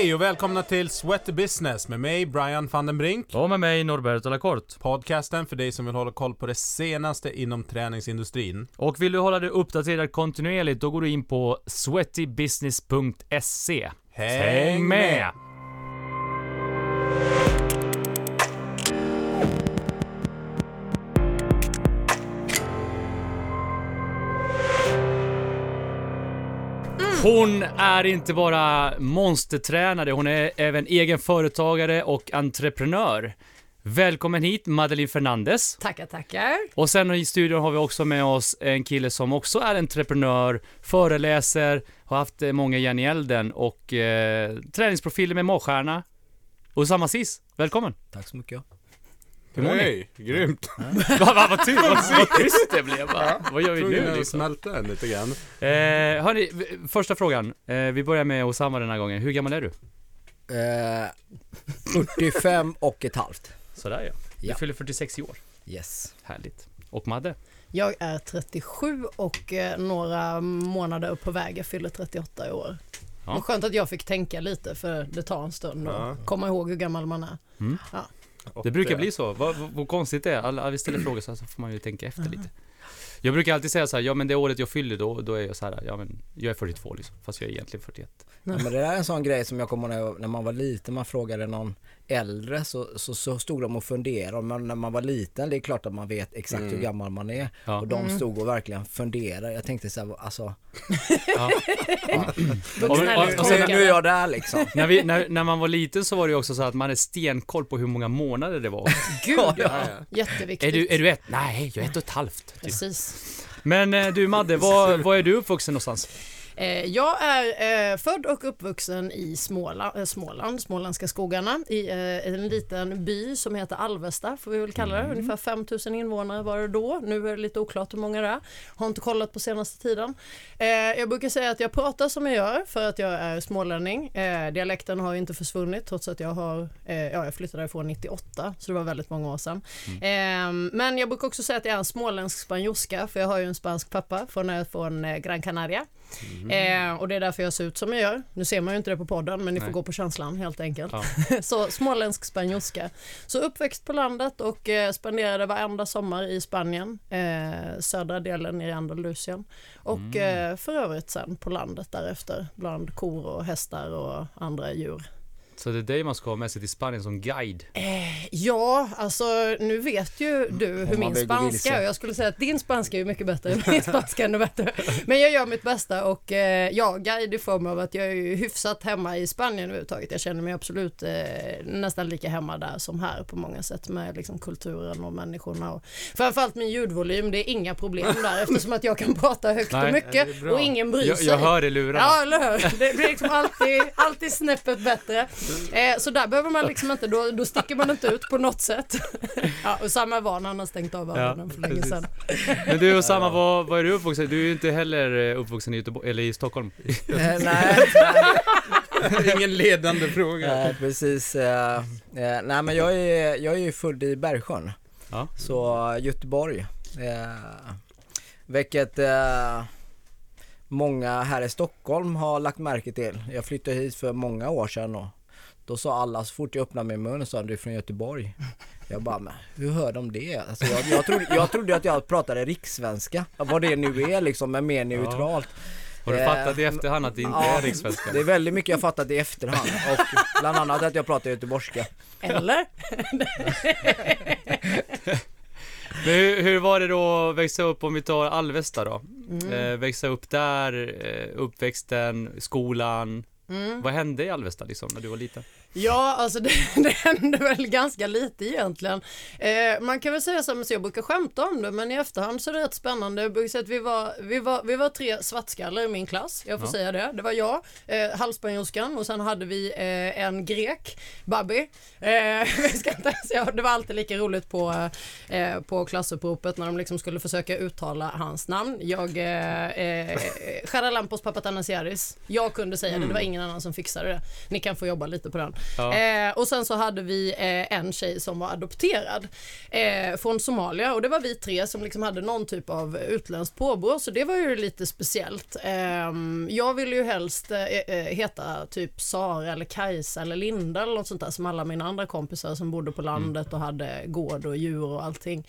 Hej och välkomna till Sweaty Business med mig Brian van den Brink. Och med mig Norberto Lacorte. Podcasten för dig som vill hålla koll på det senaste inom träningsindustrin. Och vill du hålla dig uppdaterad kontinuerligt, då går du in på sweatybusiness.se. Häng med! Hon är inte bara monstertränare, hon är även egen företagare och entreprenör. Välkommen hit Madeleine Fernandes. Tackar, tackar. Och sen i studion har vi också med oss en kille som också är entreprenör, föreläser, har haft eh, många järn i elden och eh, träningsprofiler med magstjärna. Osama Sis, välkommen! Tack så mycket. Hej, grymt. Vad va, va, ty, vad, vad tyst det blev va? Vad gör vi nu att liksom? smälta den lite grann. Eh, hörni, första frågan. Eh, vi börjar med Osama den här gången. Hur gammal är du? Eh, 45 och ett halvt. Sådär ja. Du Ja. fyller 46 i år. Yes. Härligt. Och Madde? Jag är 37 och eh, några månader på väg. Jag fyller 38 i år. Ja. Vad skönt att jag fick tänka lite för det tar en stund att Ja. komma ihåg hur gammal man är. Det brukar bli så. Vad, vad, konstigt det är. Alla vi ställer frågor så här, så får man ju tänka efter lite. Jag brukar alltid säga så här, ja men det året jag fyller då, då är jag så här, ja men jag är 42 liksom. Fast jag är egentligen 41. Ja, men det där är en sån grej som jag kommer ihåg när man var liten, man frågade någon äldre så, så, så stod de och funderade. Men när man var liten, det är klart att man vet exakt hur gammal man är. Ja. Och de stod och verkligen funderade. Jag tänkte så här, alltså, Ja. Vuxna Och- och- lite och sen- nu är jag där liksom. när, vi, när, när man var liten så var det också så att man hade stenkoll på hur många månader det var. Gud Ja, ja, ja. jätteviktigt. är, du, är du ett? Nej, jag är ett och ett halvt. Typ. Precis. Men eh, du Madde, var, var är du uppvuxen någonstans? Eh, jag är eh, född och uppvuxen i Småland, eh, Småland, Småländska skogarna, i en liten by som heter Alvesta, får vi väl kalla det. Ungefär 5000 invånare var det då. Nu är det lite oklart hur många det är. Har inte kollat på senaste tiden. Jag brukar säga att jag pratar som jag gör för att jag är smålänning. Dialekten har inte försvunnit trots att jag har, ja jag flyttade därifrån 98, så det var väldigt många år sedan. Eh, men jag brukar också säga att jag är en småländsk spanjorska, för jag har ju en spansk pappa från, från Gran Canaria. Eh, och det är därför jag ser ut som jag gör. Nu ser man ju inte det på podden men ni får Nej. gå på känslan helt enkelt. Ja. så småländsk spanjorska. Så uppväxt på landet och eh, spenderade varenda sommar i Spanien. Eh, södra delen i Andalusien. Och eh, för övrigt sen på landet därefter bland kor och hästar och andra djur. Så det är dig man ska ha med sig till Spanien som guide. Ja, alltså nu vet ju du hur min spanska är. Jag skulle säga att din spanska är ju mycket bättre än min spanska är ännu bättre. Men jag gör mitt bästa och eh, ja, guide i form av att jag är ju hyfsat hemma i Spanien överhuvudtaget. Jag känner mig absolut eh, nästan lika hemma där som här på många sätt med liksom kulturen och människorna och framförallt min ljudvolym. Det är inga problem där eftersom att jag kan prata högt Nej, och mycket och ingen bryr Jag, sig. jag hör det lurarna. Ja, eller hur? Det blir liksom alltid, alltid snäppet bättre. Eh, så där behöver man liksom inte, då, då sticker man inte ut på något sätt. Ja, och samma var när han har stängt av öronen för länge precis. sedan. Men du Osama, var, var är du uppvuxen? Du är ju inte heller eh, uppvuxen i Göteborg, eller i Stockholm. Eh, nej, Ingen ledande fråga. nej, precis. Eh, nej men jag är, jag är ju född i Bergsjön. Ja. Så Göteborg. Eh, vilket eh, många här i Stockholm har lagt märke till. Jag flyttade hit för många år sedan och då sa alla så fort jag öppnade min mun sa du är från Göteborg. Jag bara, men hur hör de det? Alltså jag, jag, trodde, jag trodde att jag pratade rikssvenska, vad det nu är liksom, men mer neutralt. Har du Eh, fattat i efterhand att det inte ja, är rikssvenska? Det är väldigt mycket jag fattat i efterhand och bland annat att jag pratar göteborgska. Eller? Men hur, hur var det då att växa upp, om vi tar Alvesta då? Mm. Eh, växa upp där, eh, uppväxten, skolan. Mm. Vad hände i Alvesta liksom, när du var liten? Ja, alltså det, det hände väl ganska lite egentligen. Eh, man kan väl säga så, så jag brukar skämta om det, men i efterhand så är det rätt spännande. Jag brukar säga att vi var, vi var, vi var tre svartskallar i min klass, jag får Ja. säga det. Det var jag, eh, halvspanjorskan och sen hade vi eh, en grek, Babi. Eh, vi ska inte ens, ja, det var alltid lika roligt på, eh, på klassuppropet när de liksom skulle försöka uttala hans namn. Jag, eh, eh, Charalampos Papatanasiaris, jag kunde säga det, det var ingen annan som fixade det. Ni kan få jobba lite på den. Ja. Eh, och sen så hade vi eh, en tjej som var adopterad eh, från Somalia och det var vi tre som liksom hade någon typ av utländskt påbrå så det var ju lite speciellt. Ehm, jag ville ju helst eh, eh, heta typ Sara eller Kajsa eller Linda eller något sånt där som alla mina andra kompisar som bodde på landet och hade gård och djur och allting.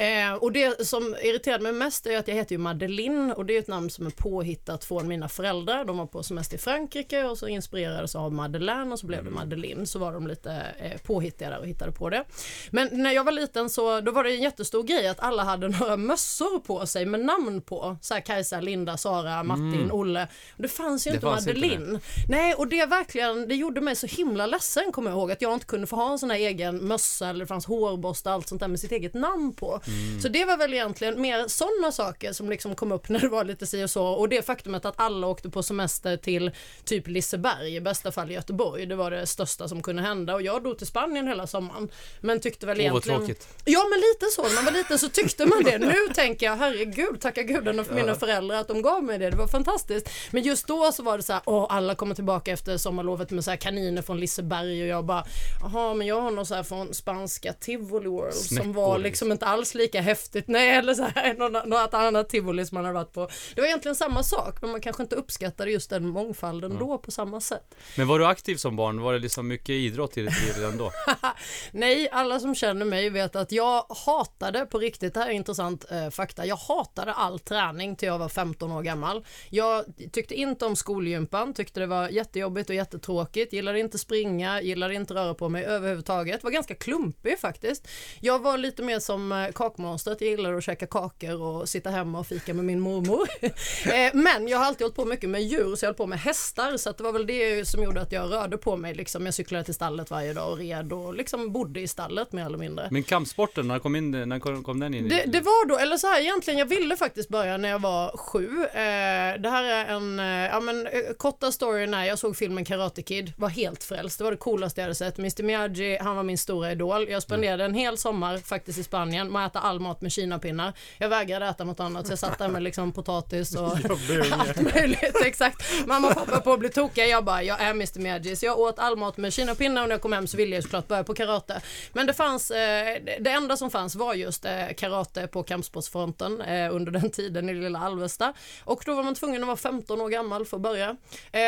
Eh, och det som irriterade mig mest är att jag heter ju Madeleine och det är ett namn som är påhittat från mina föräldrar. De var på semester i Frankrike och så inspirerades av Madeleine och så blev det Madeleine. Så var de lite eh, påhittiga där och hittade på det. Men när jag var liten så då var det en jättestor grej att alla hade några mössor på sig med namn på. Så här Kajsa, Linda, Sara, Martin, Olle. Och det fanns ju Det inte fanns inte Madeleine. Nej, och det verkligen, det gjorde mig så himla ledsen kommer jag ihåg att jag inte kunde få ha en sån här egen mössa eller det fanns hårborste och allt sånt där med sitt eget namn på. Så det var väl egentligen mer sådana saker som liksom kom upp när det var lite si och så och det faktumet att alla åkte på semester till typ Liseberg, i bästa fall Göteborg. Det var det största som kunde hända och jag drog till Spanien hela sommaren. Men tyckte väl Åh, vad egentligen... tråkigt. Ja men lite så, när man var liten så tyckte man det. Nu tänker jag herregud, tacka gudarna för mina föräldrar att de gav mig det. Det var fantastiskt. Men just då så var det så här, åh alla kommer tillbaka efter sommarlovet med så här kaniner från Liseberg och jag bara, jaha men jag har något så här från spanska Tivoli World som Snäckor, var liksom. liksom inte alls lika häftigt. Nej eller så här, något, något annat tivoli som man hade varit på. Det var egentligen samma sak men man kanske inte uppskattade just den mångfalden då på samma sätt. Men var du aktiv som barn? Var det liksom mycket idrott i ditt liv redan då? Nej, alla som känner mig vet att jag hatade på riktigt, det här är intressant eh, fakta, jag hatade all träning till jag var 15 år gammal. Jag tyckte inte om skolgympan, tyckte det var jättejobbigt och jättetråkigt, gillade inte springa, gillade inte röra på mig överhuvudtaget, var ganska klumpig faktiskt. Jag var lite mer som eh, kakmonstret, jag gillade att käka kakor och sitta hemma och fika med min mormor. Eh, Men jag har alltid hållit på mycket med djur, så jag höll på med hästar, så det var väl det som gjorde att jag rörde på mig. Liksom. Jag cyklade till stallet varje dag och red och liksom bodde i stallet mer eller mindre. Men kampsporten, när kom, in, när kom, kom den in? Det, det var då, eller så här egentligen, jag ville faktiskt börja när jag var sju. Eh, det här är en, eh, ja men korta storyn är, jag såg filmen Karate Kid, var helt frälst. Det var det coolaste jag hade sett. Mr Miyagi, han var min stora idol. Jag spenderade en hel sommar faktiskt i Spanien äta all mat med kinapinnar. Jag vägrade äta något annat, så jag satt där med liksom potatis och allt möjligt. Exakt. Mamma och pappa på att bli tokiga. Jag bara, jag är Mr Miyagi. Så jag åt all mat med kinapinnar och när jag kom hem så ville jag såklart börja på karate. Men det fanns, eh, det enda som fanns var just eh, karate på kampsportsfronten eh, under den tiden i lilla Alvesta. Och då var man tvungen att vara 15 år gammal för att börja.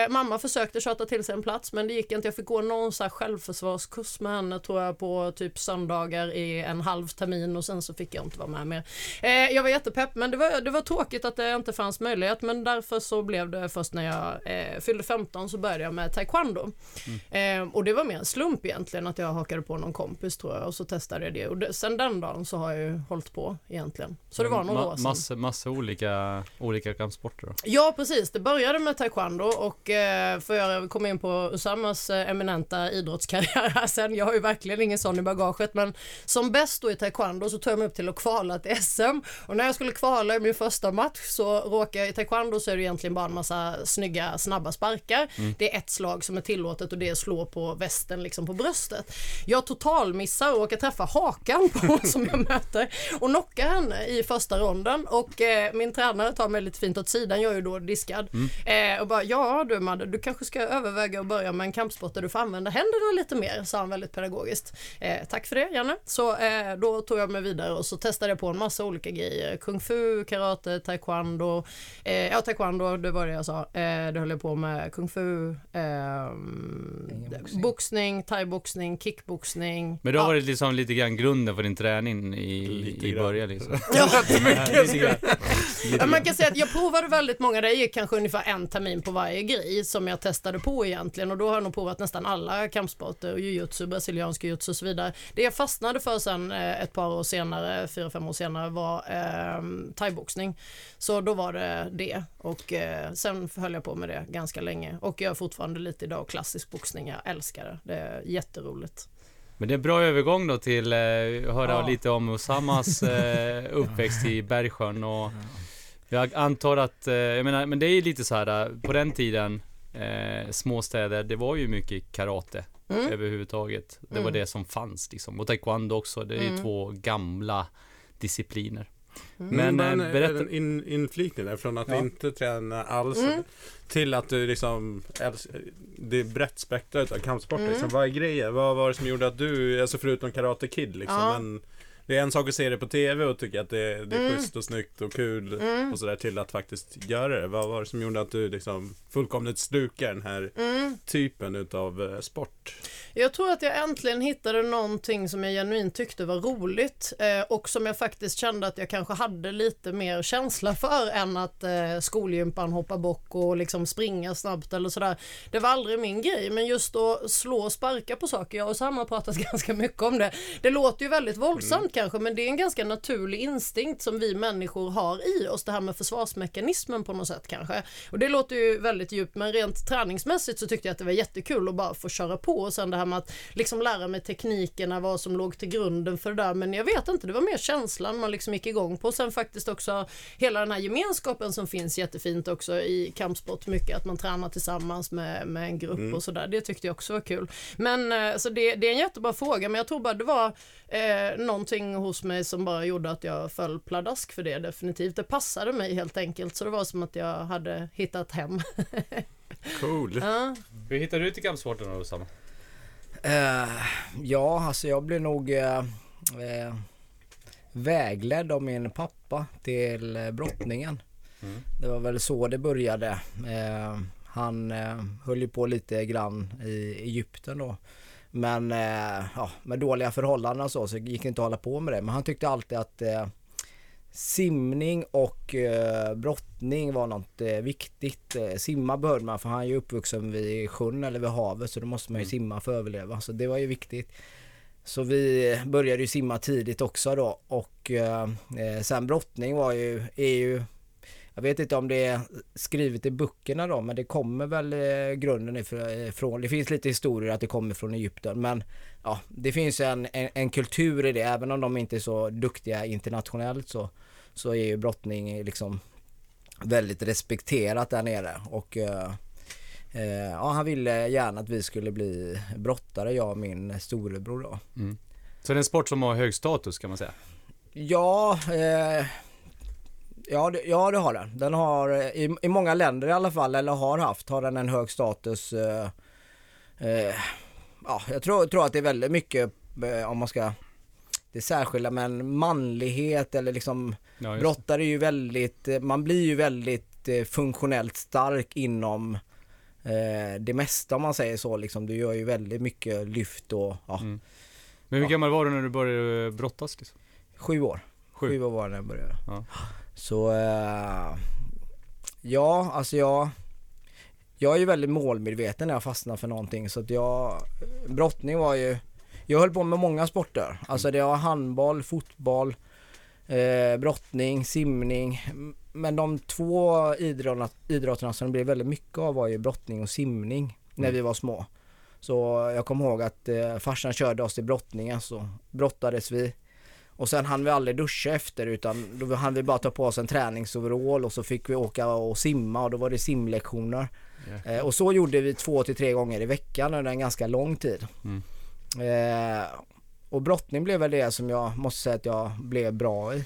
Mamma försökte tjata till sig en plats men det gick inte. Jag fick gå någon så här självförsvarskurs med henne tror jag på typ söndagar i en halv termin och sen så fick jag inte vara med mer. Eh, jag var jättepepp men det var, det var tråkigt att det inte fanns möjlighet men därför så blev det först när jag eh, fyllde 15 så började jag med taekwondo. Eh, och det var mer en slump egentligen att jag hakade på någon kompis tror jag och så testade jag det och det, sen den dagen så har jag ju hållit på egentligen. Så det var några Ma- år sedan. Massa, massa olika, olika kampsporter då. Ja precis, det började med taekwondo och eh, för jag komma in på Usamas eh, eminenta idrottskarriär här sen. Jag har ju verkligen ingen sån i bagaget men som bäst då i taekwondo så tog jag mig upp till att kvala till SM och när jag skulle kvala i min första match så råkade jag i taekwondo så är det egentligen bara en massa snygga snabba sparkar. Det är ett slag som är tillåtet och det är slå på västen liksom på bröstet. Jag total missar och råkar träffa hakan på som jag möter och knockar henne i första ronden och eh, min tränare tar mig lite fint åt sidan, jag är ju då diskad eh, och bara ja du Madde, du kanske ska överväga att börja med en kampsport där du får använda händerna lite mer, sa han väldigt pedagogiskt. Eh, tack för det Janne. Så eh, då tog jag mig vidare och så testade jag på en massa olika grejer. Kung fu, karate, taekwondo. Eh, ja, taekwondo, det var det jag sa. Eh, det höll jag på med. Kung fu, ehm, Boxning. boxning, thaiboxning, kickboxning. Men då Ja. var det liksom lite grann grunden för din träning i, Lite i början liksom. Ja. Ja, man kan säga att jag provade väldigt många, det gick kanske ungefär en termin på varje grej som jag testade på egentligen och då har jag nog provat nästan alla kampsporter, jujutsu, brasiliansk jujutsu och så vidare. Det jag fastnade för sen eh, ett par år senare, fyra, fem år senare var eh, thaiboxning. Så då var det det och eh, sen höll jag på med det ganska länge och jag gör fortfarande lite idag klassisk boxning, jag älskar det. Det är jätteroligt. Men det är en bra övergång då till eh, att höra Ja. lite om Osamas eh, uppväxt i Bergsjön och jag antar att, eh, jag menar, men det är ju lite så här eh, på den tiden eh, småstäder, det var ju mycket karate Mm. överhuvudtaget. Det var Mm. det som fanns liksom. Och taekwondo också, det är Mm. två gamla discipliner. Men, Men eh, berätta- en in, inflikning där från att Ja. inte träna alls Mm. till att du liksom Det är brett spektrat av kampsport Mm. liksom. Vad är grejen? Vad var det som gjorde att du, alltså förutom Karate Kid liksom, Ja. men det är en sak att se det på TV och tycka att det, det är Mm. schysst och snyggt och kul Mm. och sådär till att faktiskt göra det. Vad var det som gjorde att du liksom fullkomligt slukar den här Mm. typen utav eh, sport? Jag tror att jag äntligen hittade någonting som jag genuint tyckte var roligt eh, och som jag faktiskt kände att jag kanske hade lite mer känsla för än att eh, skolgympan hoppa bock och liksom springa snabbt eller sådär. Det var aldrig min grej men just att slå och sparka på saker, jag och Sam har pratat ganska mycket om det. Det låter ju väldigt våldsamt kanske men det är en ganska naturlig instinkt som vi människor har i oss, det här med försvarsmekanismen på något sätt kanske. Och det låter ju väldigt djupt men rent träningsmässigt så tyckte jag att det var jättekul att bara få köra på. Och sen det här med att liksom lära mig teknikerna, vad som låg till grunden för det där. Men jag vet inte, det var mer känslan man liksom gick igång på. Och sen faktiskt också hela den här gemenskapen som finns jättefint också i kampsport. Mycket att man tränar tillsammans med, med en grupp och sådär, det tyckte jag också var kul. Men eh, så det, det är en jättebra fråga men jag tror bara det var eh, någonting hos mig som bara gjorde att jag föll pladask för det definitivt. Det passade mig helt enkelt så det var som att jag hade hittat hem. Cool. ja. Hur hittade du till kampsporten då, Sam? Eh, ja, alltså jag blev nog eh, eh, vägledd av min pappa till brottningen. Mm. Det var väl så det började. Han höll ju på lite grann i Egypten då. Men eh, ja, med dåliga förhållanden och så, så gick det inte att hålla på med det. Men han tyckte alltid att eh, simning och eh, brottning var något eh, viktigt. Eh, simma behövde man för han är ju uppvuxen vid sjön eller vid havet så då måste man ju simma för att överleva. Så det var ju viktigt. Så vi började ju simma tidigt också då och eh, sen brottning var ju, är ju jag vet inte om det är skrivet i böckerna då men det kommer väl eh, grunden ifr- ifrån, det finns lite historier att det kommer från Egypten men ja det finns en, en, en kultur i det även om de inte är så duktiga internationellt så, så är ju brottning liksom väldigt respekterat där nere och eh, eh, ja, han ville gärna att vi skulle bli brottare jag och min storebror då. Så det är en sport som har hög status kan man säga? Ja, eh, ja, det, ja det har den. Den har eh, i, i många länder i alla fall, eller har haft, har den en hög status. Eh, eh, ja, jag tror, tror att det är väldigt mycket eh, om man ska det särskilda men manlighet eller liksom Ja, brottare är ju väldigt, eh, man blir ju väldigt eh, funktionellt stark inom det mesta om man säger så liksom. Du gör ju väldigt mycket lyft och ja, Mm. Men hur Ja. gammal var du när du började brottas? Liksom? sju år. Sju. Sju år var det när jag började. Ja. Så eh, ja, alltså jag jag är ju väldigt målmedveten när jag fastnar för någonting så att jag brottning var ju jag höll på med många sporter. Alltså det var handboll, fotboll, eh, brottning, simning. Men de två idrotterna, idrotterna som det blev väldigt mycket av var ju brottning och simning när Mm. vi var små. Så jag kommer ihåg att eh, farsan körde oss till brottningen så brottades vi. Och sen hann vi aldrig duscha efter utan då hann vi bara ta på oss en träningsoverall och så fick vi åka och simma och då var det simlektioner. Eh, och så gjorde vi två till tre gånger i veckan under en ganska lång tid. Mm. Eh, och brottning blev väl det som jag måste säga att jag blev bra i.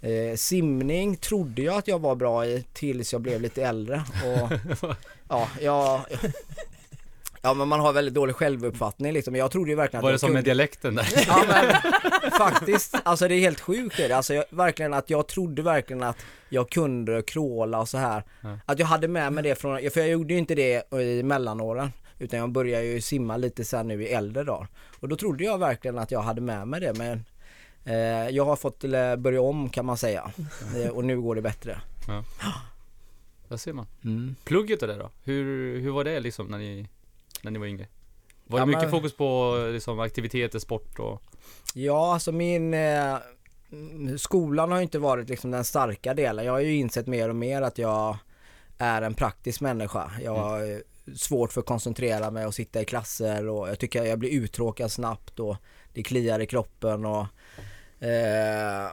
Eh, simning trodde jag att jag var bra i tills jag blev lite äldre. Och, ja, jag, ja, men man har väldigt dålig självuppfattning liksom. Jag trodde ju verkligen att Var det som kunde med dialekten där? Ja men faktiskt, alltså det är helt sjukt är det. Alltså jag, verkligen att jag trodde verkligen att jag kunde crawla och så här. Ja. Att jag hade med mig det från, för jag gjorde ju inte det i mellanåren. Utan jag började ju simma lite sen nu i äldre dagar. Och då trodde jag verkligen att jag hade med mig det men eh, jag har fått eh, börja om kan man säga. Eh, och nu går det bättre. Där ser man. Mm. Plugget och det då? Hur, hur var det liksom när ni, när ni var yngre? Var Ja, det mycket men- fokus på liksom, aktiviteter, sport och... Ja, alltså min eh, mm, skolan har ju inte varit liksom den starka delen. Jag har ju insett mer och mer att jag är en praktisk människa. Jag har eh, svårt för att koncentrera mig och sitta i klasser och jag tycker jag blir uttråkad snabbt och det kliar i kroppen och eh,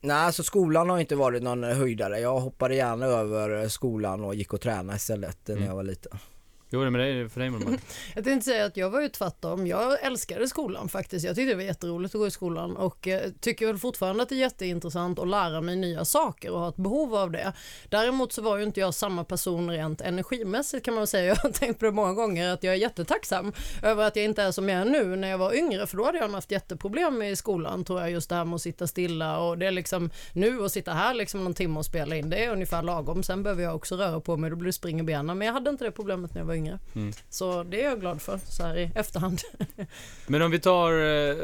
Nej, så skolan har inte varit någon höjdare. Jag hoppade gärna över skolan och gick och tränade istället när Mm. jag var liten. Hur var det med dig, för dig Malmö. Jag tänkte säga att jag var ju tvärtom. Jag älskade skolan faktiskt. Jag tyckte det var jätteroligt att gå i skolan och eh, tycker väl fortfarande att det är jätteintressant att lära mig nya saker och ha ett behov av det. Däremot så var ju inte jag samma person rent energimässigt kan man väl säga. Jag har tänkt på det många gånger att jag är jättetacksam över att jag inte är som jag är nu när jag var yngre för då hade jag haft jätteproblem i skolan tror jag just det här med att sitta stilla och det är liksom nu att sitta här liksom någon timme och spela in det är ungefär lagom. Sen behöver jag också röra på mig, då blir det spring i benen men jag hade inte det problemet när jag var yngre. Mm. Så det är jag glad för så här i efterhand. Men om vi tar eh,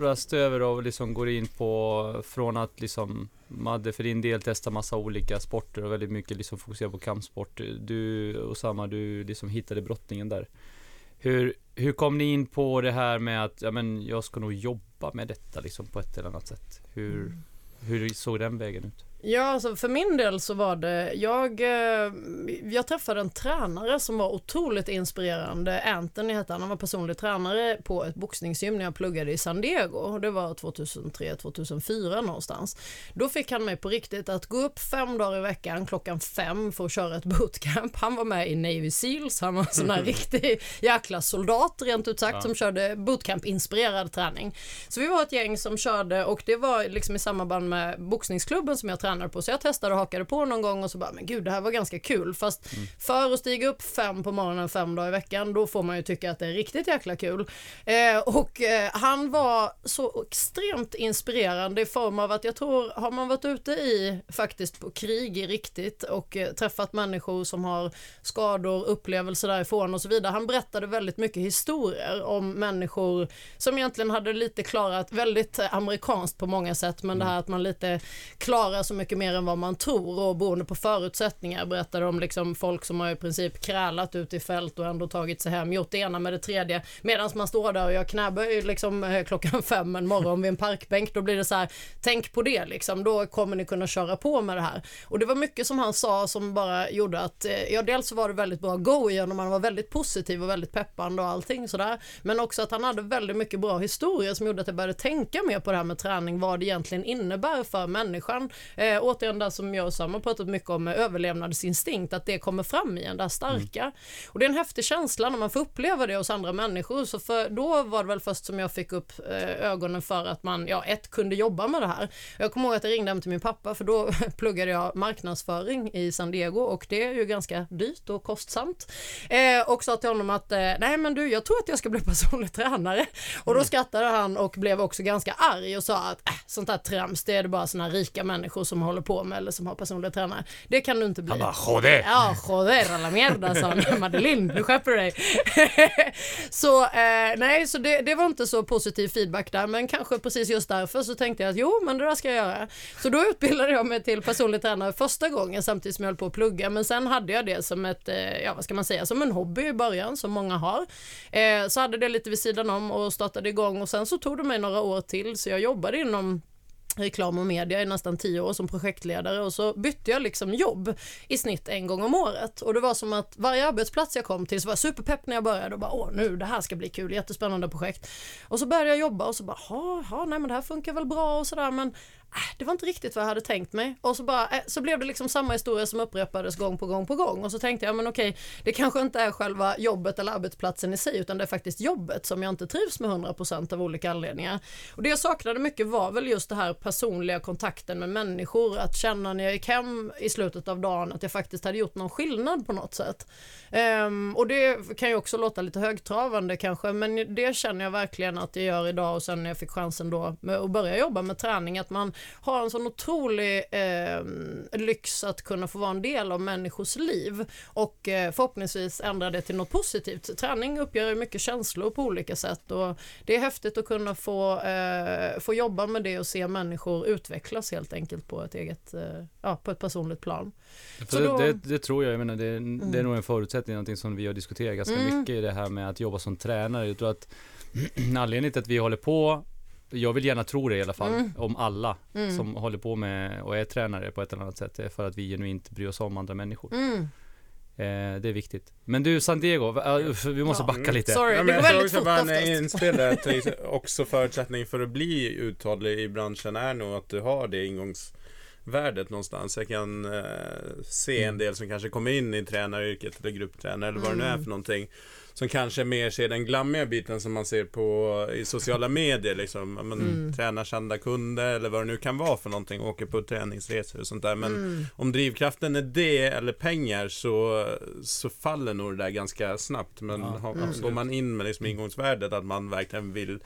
rast över och liksom går in på från att liksom Madde för din del testar massa olika sporter och väldigt mycket liksom fokuserar på kampsport. Du Osama, du liksom hittade brottningen där. Hur, hur kom ni in på det här med att ja, men jag ska nog jobba med detta liksom på ett eller annat sätt? Hur, hur såg den vägen ut? Ja, alltså för min del så var det, jag, eh, jag träffade en tränare som var otroligt inspirerande. Anthony hette han, han var personlig tränare på ett boxningsgym när jag pluggade i San Diego. Det var 2003-2004 någonstans. Då fick han mig på riktigt att gå upp fem dagar i veckan klockan fem för att köra ett bootcamp. Han var med i Navy Seals, han var en sån här riktig jäkla soldat rent ut sagt Ja. som körde bootcamp-inspirerad träning. Så vi var ett gäng som körde och det var liksom i samband med boxningsklubben som jag tränade på. Så jag testade och hakade på någon gång och så bara, men gud det här var ganska kul. Fast för att stiga upp fem på morgonen fem dagar i veckan, då får man ju tycka att det är riktigt jäkla kul. Eh, och eh, han var så extremt inspirerande i form av att jag tror, har man varit ute i faktiskt på krig i riktigt och eh, träffat människor som har skador, upplevelser därifrån och så vidare. Han berättade väldigt mycket historier om människor som egentligen hade lite klarat, väldigt amerikanskt på många sätt, men det här att man lite klarar så mycket mer än vad man tror. Och beroende på förutsättningar berättade om liksom folk som har i princip krälat ut i fält och ändå tagit sig hem, gjort det ena med det tredje. Medan man står där och gör knäböj liksom eh, klockan fem en morgon vid en parkbänk då blir det så här tänk på det liksom. Då kommer ni kunna köra på med det här. Och det var mycket som han sa som bara gjorde att eh, ja dels så var det väldigt bra go igenom han var väldigt positiv och väldigt peppande och allting sådär. Men också att han hade väldigt mycket bra historier som gjorde att jag började tänka mer på det här med träning vad det egentligen innebär för människan. Eh, återigen det som jag och Sam har pratat mycket om med överlevnadsinstinkt att det kommer fram i en där starka. Och det är en häftig känsla när man får uppleva det hos andra människor. Så för då var det väl först som jag fick upp eh, ögonen för att man ja ett kunde jobba med det här. Jag kommer ihåg att jag ringde hem till min pappa för då pluggade jag marknadsföring i San Diego och det är ju ganska dyrt och kostsamt. Eh, och sa till honom att eh, nej men du jag tror att jag ska bli personlig tränare. Och då skrattade han och blev också ganska arg och sa att äh, sånt här trams det är det bara såna här rika människor som håller på med eller som har personliga tränare det kan du inte bli. Han bara joder! Ja, joder a la mierda sa han. Madeleine, nu skärper du dig. så eh, nej, så det, det var inte så positiv feedback där, men kanske precis just därför så tänkte jag att jo, men det där ska jag göra. Så då utbildade jag mig till personlig tränare första gången samtidigt som jag höll på att plugga, men sen hade jag det som ett, eh, ja vad ska man säga, som en hobby i början som många har. Eh, så hade det lite vid sidan om och startade igång och sen så tog det mig några år till så jag jobbade inom reklam och media i nästan tio år som projektledare och så bytte jag liksom jobb i snitt en gång om året. Och det var som att varje arbetsplats jag kom till så var jag superpepp när jag började och bara åh nu det här ska bli kul, jättespännande projekt. Och så började jag jobba och så bara ha, ha nej men det här funkar väl bra och sådär men Äh, det var inte riktigt vad jag hade tänkt mig. Och så bara äh, så blev det liksom samma historia som upprepades gång på gång på gång. Och så tänkte jag men okej det kanske inte är själva jobbet eller arbetsplatsen i sig utan det är faktiskt jobbet som jag inte trivs med 100% av olika anledningar. Och det jag saknade mycket var väl just det här personliga kontakten med människor att känna när jag gick hem i slutet av dagen att jag faktiskt hade gjort någon skillnad på något sätt. Um, och det kan ju också låta lite högtravande kanske men det känner jag verkligen att jag gör idag. Och sen när jag fick chansen då med att börja jobba med träning att man har en sån otrolig eh, lyx att kunna få vara en del av människors liv och eh, förhoppningsvis ändra det till något positivt. Träning uppgör mycket känslor på olika sätt och det är häftigt att kunna få, eh, få jobba med det och se människor utvecklas helt enkelt på ett eget, eh, ja på ett personligt plan. Då- det, det, det tror jag, jag menar, det, det är nog en förutsättning, någonting som vi har diskuterat ganska Mm. mycket i det här med att jobba som tränare. Jag tror att anledningen till att vi håller på, jag vill gärna tro det i alla fall, Mm. om alla Mm. som håller på med och är tränare på ett eller annat sätt, för att vi genuint bryr oss om andra människor. Mm. Eh, det är viktigt. Men du, San Diego, äh, vi måste Ja. backa lite. Sorry, Ja, det går jag väldigt också fort oftast. inspel där, också förutsättning för att bli uthållig i branschen är nog att du har det ingångsvärdet värdet någonstans. Jag kan eh, se en del som kanske kommer in i tränaryrket eller grupptränare eller vad det nu är för någonting. Som kanske mer ser den glammiga biten som man ser på i sociala medier liksom. Men, Mm. Tränar kända kunder eller vad det nu kan vara för någonting. Åker på träningsresor och sånt där. Men Mm. om drivkraften är det eller pengar så, så faller nog det där ganska snabbt. Men Ja, har, går man in med liksom ingångsvärdet att man verkligen vill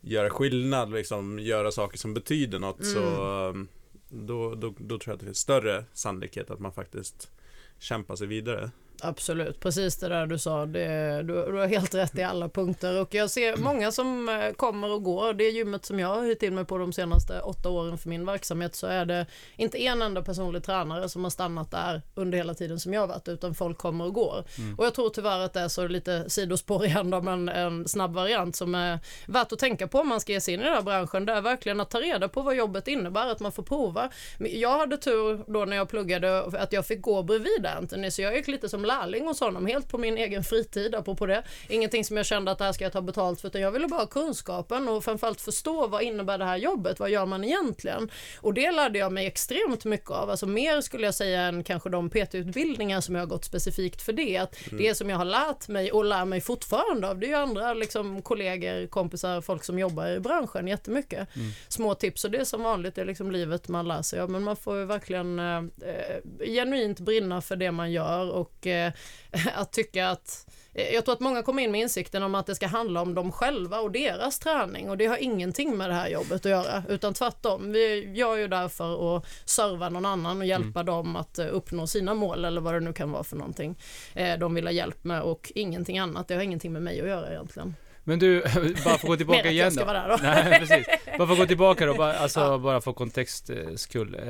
göra skillnad, liksom göra saker som betyder något så um, då, då, då tror jag att det finns större sannolikhet att man faktiskt kämpar sig vidare. Absolut, precis det där du sa. Det, du, du har helt rätt i alla punkter och jag ser många som eh, kommer och går. Det gymmet som jag har hyrt in mig på de senaste åtta åren för min verksamhet så är det inte en enda personlig tränare som har stannat där under hela tiden som jag har varit utan folk kommer och går. Och jag tror tyvärr att det är så lite sidospår igen då, men en snabb variant som är värt att tänka på om man ska ge sig in i den här branschen. Det är verkligen att ta reda på vad jobbet innebär, att man får prova. Jag hade tur då när jag pluggade att jag fick gå bredvid Anthony så jag gick lite som lärling hos honom helt på min egen fritid apropå det. Ingenting som jag kände att det här ska jag ta betalt för utan jag ville bara ha kunskapen och framförallt förstå vad innebär det här jobbet, vad gör man egentligen? Och det lärde jag mig extremt mycket av, alltså mer skulle jag säga än kanske de PT-utbildningar som jag har gått specifikt för det. Att Det som jag har lärt mig och lär mig fortfarande av det är ju andra liksom, kollegor, kompisar, folk som jobbar i branschen jättemycket. Små tips och det är som vanligt, det är liksom livet man lär sig av men man får ju verkligen eh, eh, genuint brinna för det man gör och eh, att tycka att eh, jag tror att många kommer in med insikten om att det ska handla om dem själva och deras träning och det har ingenting med det här jobbet att göra utan tvärtom. Vi, jag är ju där för att serva någon annan och hjälpa dem att eh, uppnå sina mål eller vad det nu kan vara för någonting eh, de vill ha hjälp med och ingenting annat. Det har ingenting med mig att göra egentligen. Men du, bara för att gå tillbaka att jag igen då. vara. Nej, precis. Bara för att gå tillbaka då, bara, alltså, bara för kontext eh, skull. Eh,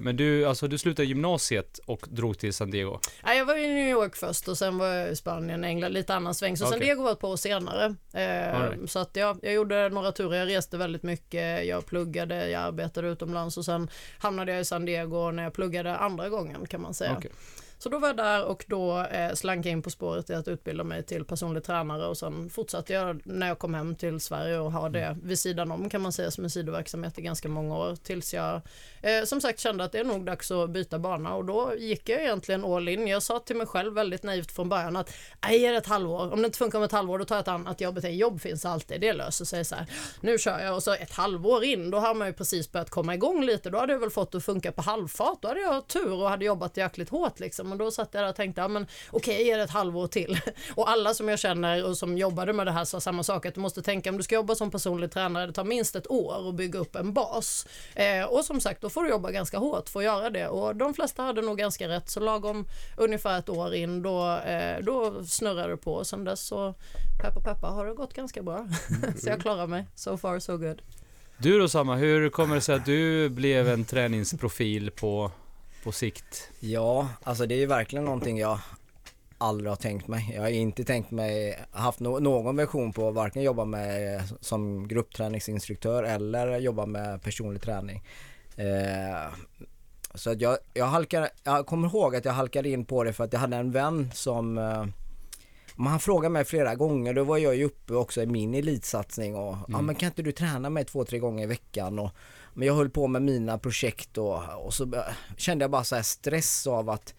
men du, alltså du slutade gymnasiet och drog till San Diego. Nej, jag var i New York först och sen var jag i Spanien, England, lite annan sväng. Så Okej. San Diego var ett par år senare. Eh, right. Så att ja, jag gjorde några turer, jag reste väldigt mycket, jag pluggade, jag arbetade utomlands och sen hamnade jag i San Diego när jag pluggade andra gången kan man säga. Okej. Så då var jag där och då eh, slank jag in på spåret i att utbilda mig till personlig tränare och sen fortsatte jag när jag kom hem till Sverige och har det vid sidan om kan man säga som en sidoverksamhet i ganska många år tills jag eh, som sagt kände att det är nog dags att byta bana och då gick jag egentligen all in. Jag sa till mig själv väldigt naivt från början att nej, ge det ett halvår. Om det inte funkar om ett halvår då tar jag ett annat jobb. Ett jobb finns alltid, det löser sig så här. Nu kör jag och så ett halvår in då har man ju precis börjat komma igång lite. Då hade jag väl fått att funka på halvfart. Då hade jag tur och hade jobbat jäkligt hårt liksom. Liksom. Och då satt jag där och tänkte, ja men okej, ge det ett halvår till. Och alla som jag känner och som jobbade med det här sa samma sak, att du måste tänka om du ska jobba som personlig tränare, det tar minst ett år att bygga upp en bas. Eh, och som sagt, då får du jobba ganska hårt för att göra det. Och de flesta hade nog ganska rätt, så lagom ungefär ett år in, då, eh, då snurrade det på. Och sen dess så, peppa peppa, har det gått ganska bra. så jag klarar mig. So far so good. Du då Samma, hur kommer det sig att du blev en träningsprofil på, på sikt? Ja, alltså det är ju verkligen någonting jag aldrig har tänkt mig. Jag har inte tänkt mig, haft no någon version på att varken jobba med som gruppträningsinstruktör eller jobba med personlig träning. Eh, så att jag, jag halkar, jag kommer ihåg att jag halkade in på det för att jag hade en vän som eh, han frågade mig flera gånger, då var jag ju uppe också i min elitsatsning och ja men kan inte du träna mig två, tre gånger i veckan och men jag höll på med mina projekt och, och så kände jag bara så här stress av att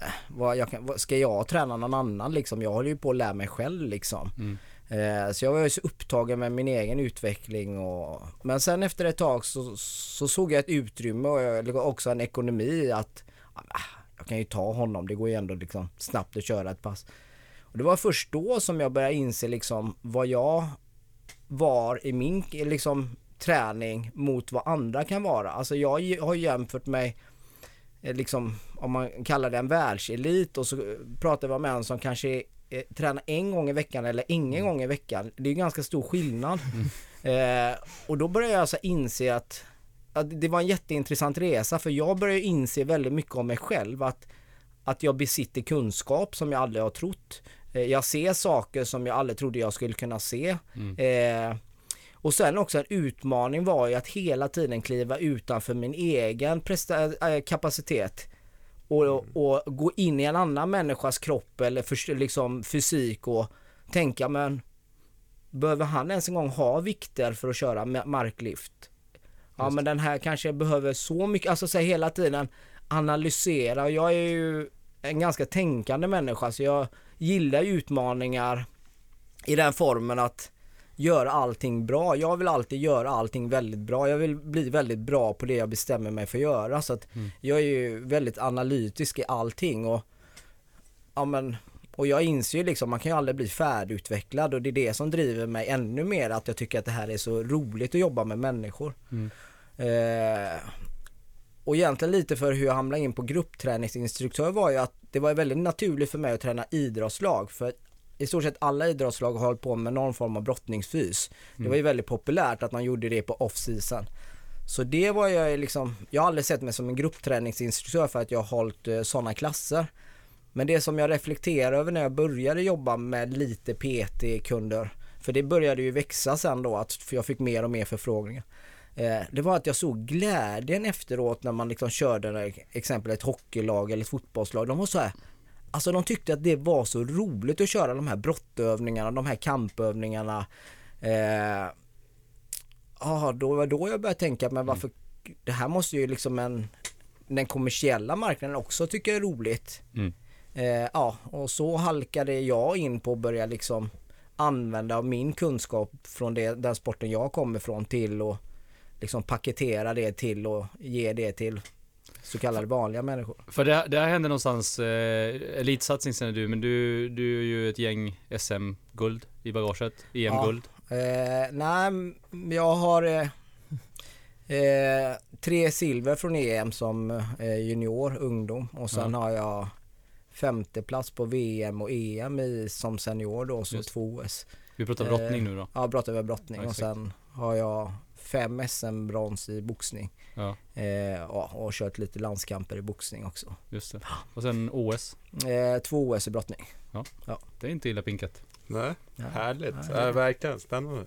eh, vad jag kan, ska jag träna någon annan liksom? Jag håller ju på att lära mig själv liksom. Mm. Eh, så jag var ju så upptagen med min egen utveckling och men sen efter ett tag så, så såg jag ett utrymme och jag, också en ekonomi att ah, jag kan ju ta honom, det går ju ändå liksom snabbt att köra ett pass. Och det var först då som jag började inse liksom vad jag var i min liksom träning mot vad andra kan vara. Alltså jag har jämfört mig eh, liksom om man kallar det en världselit och så pratar vi med en som kanske eh, tränar en gång i veckan eller ingen gång i veckan. Det är ganska stor skillnad. Eh, och då började jag alltså inse att, att det var en jätteintressant resa för jag började inse väldigt mycket om mig själv att, att jag besitter kunskap som jag aldrig har trott. Eh, jag ser saker som jag aldrig trodde jag skulle kunna se. Eh, och sen också en utmaning var ju att hela tiden kliva utanför min egen äh, kapacitet och, och gå in i en annan människas kropp eller för, liksom fysik och tänka men behöver han ens en gång ha vikter för att köra ma- marklyft? ja Just. men den här kanske behöver så mycket, alltså så här, hela tiden analysera jag är ju en ganska tänkande människa så jag gillar utmaningar i den formen att göra allting bra. Jag vill alltid göra allting väldigt bra. Jag vill bli väldigt bra på det jag bestämmer mig för att göra så att Mm. jag är ju väldigt analytisk i allting och ja men och jag inser ju liksom, man kan ju aldrig bli färdigutvecklad och det är det som driver mig ännu mer att jag tycker att det här är så roligt att jobba med människor. Mm. Eh, och egentligen lite för hur jag hamnade in på gruppträningsinstruktör var ju att det var väldigt naturligt för mig att träna idrottslag för i stort sett alla idrottslag har hållit på med någon form av brottningsfys. Det var ju väldigt populärt att man gjorde det på off-season. Så det var jag liksom, jag har aldrig sett mig som en gruppträningsinstruktör för att jag har hållit eh, sådana klasser. Men det som jag reflekterar över när jag började jobba med lite PT-kunder, för det började ju växa sen då, att jag fick mer och mer förfrågningar. Eh, det var att jag såg glädjen efteråt när man liksom körde exempel ett hockeylag eller ett fotbollslag. De var så här, alltså de tyckte att det var så roligt att köra de här brottövningarna, de här kampövningarna. Eh, Ja, då var då jag började tänka, men varför, det här måste ju liksom en, den kommersiella marknaden också tycka är roligt. Mm. Eh, ja, och så halkade jag in på att börja liksom använda min kunskap från det, den sporten jag kommer ifrån till och liksom paketera det till och ge det till så kallade vanliga människor. För det, det här hände någonstans, eh, elitsatsning sen är du, men du, du är ju ett gäng SM-guld i bagaget, EM-guld. Eh, nej, jag har eh, eh, tre silver från EM som eh, junior, ungdom och sen har jag femte plats på VM och EM i, som senior då, så Just. två OS. Vi pratar Eh, brottning nu då. Ja, brott över brottning Ja, och sen har jag fem SM-brons i boxning. Ja, Eh, ja, och kört lite landskamper i boxning också. just det. Och sen OS. Eh, två OS i brottning. Det är inte illa pinkat. Nej, Ja. härligt. Ja, Ja, verkligen spännande.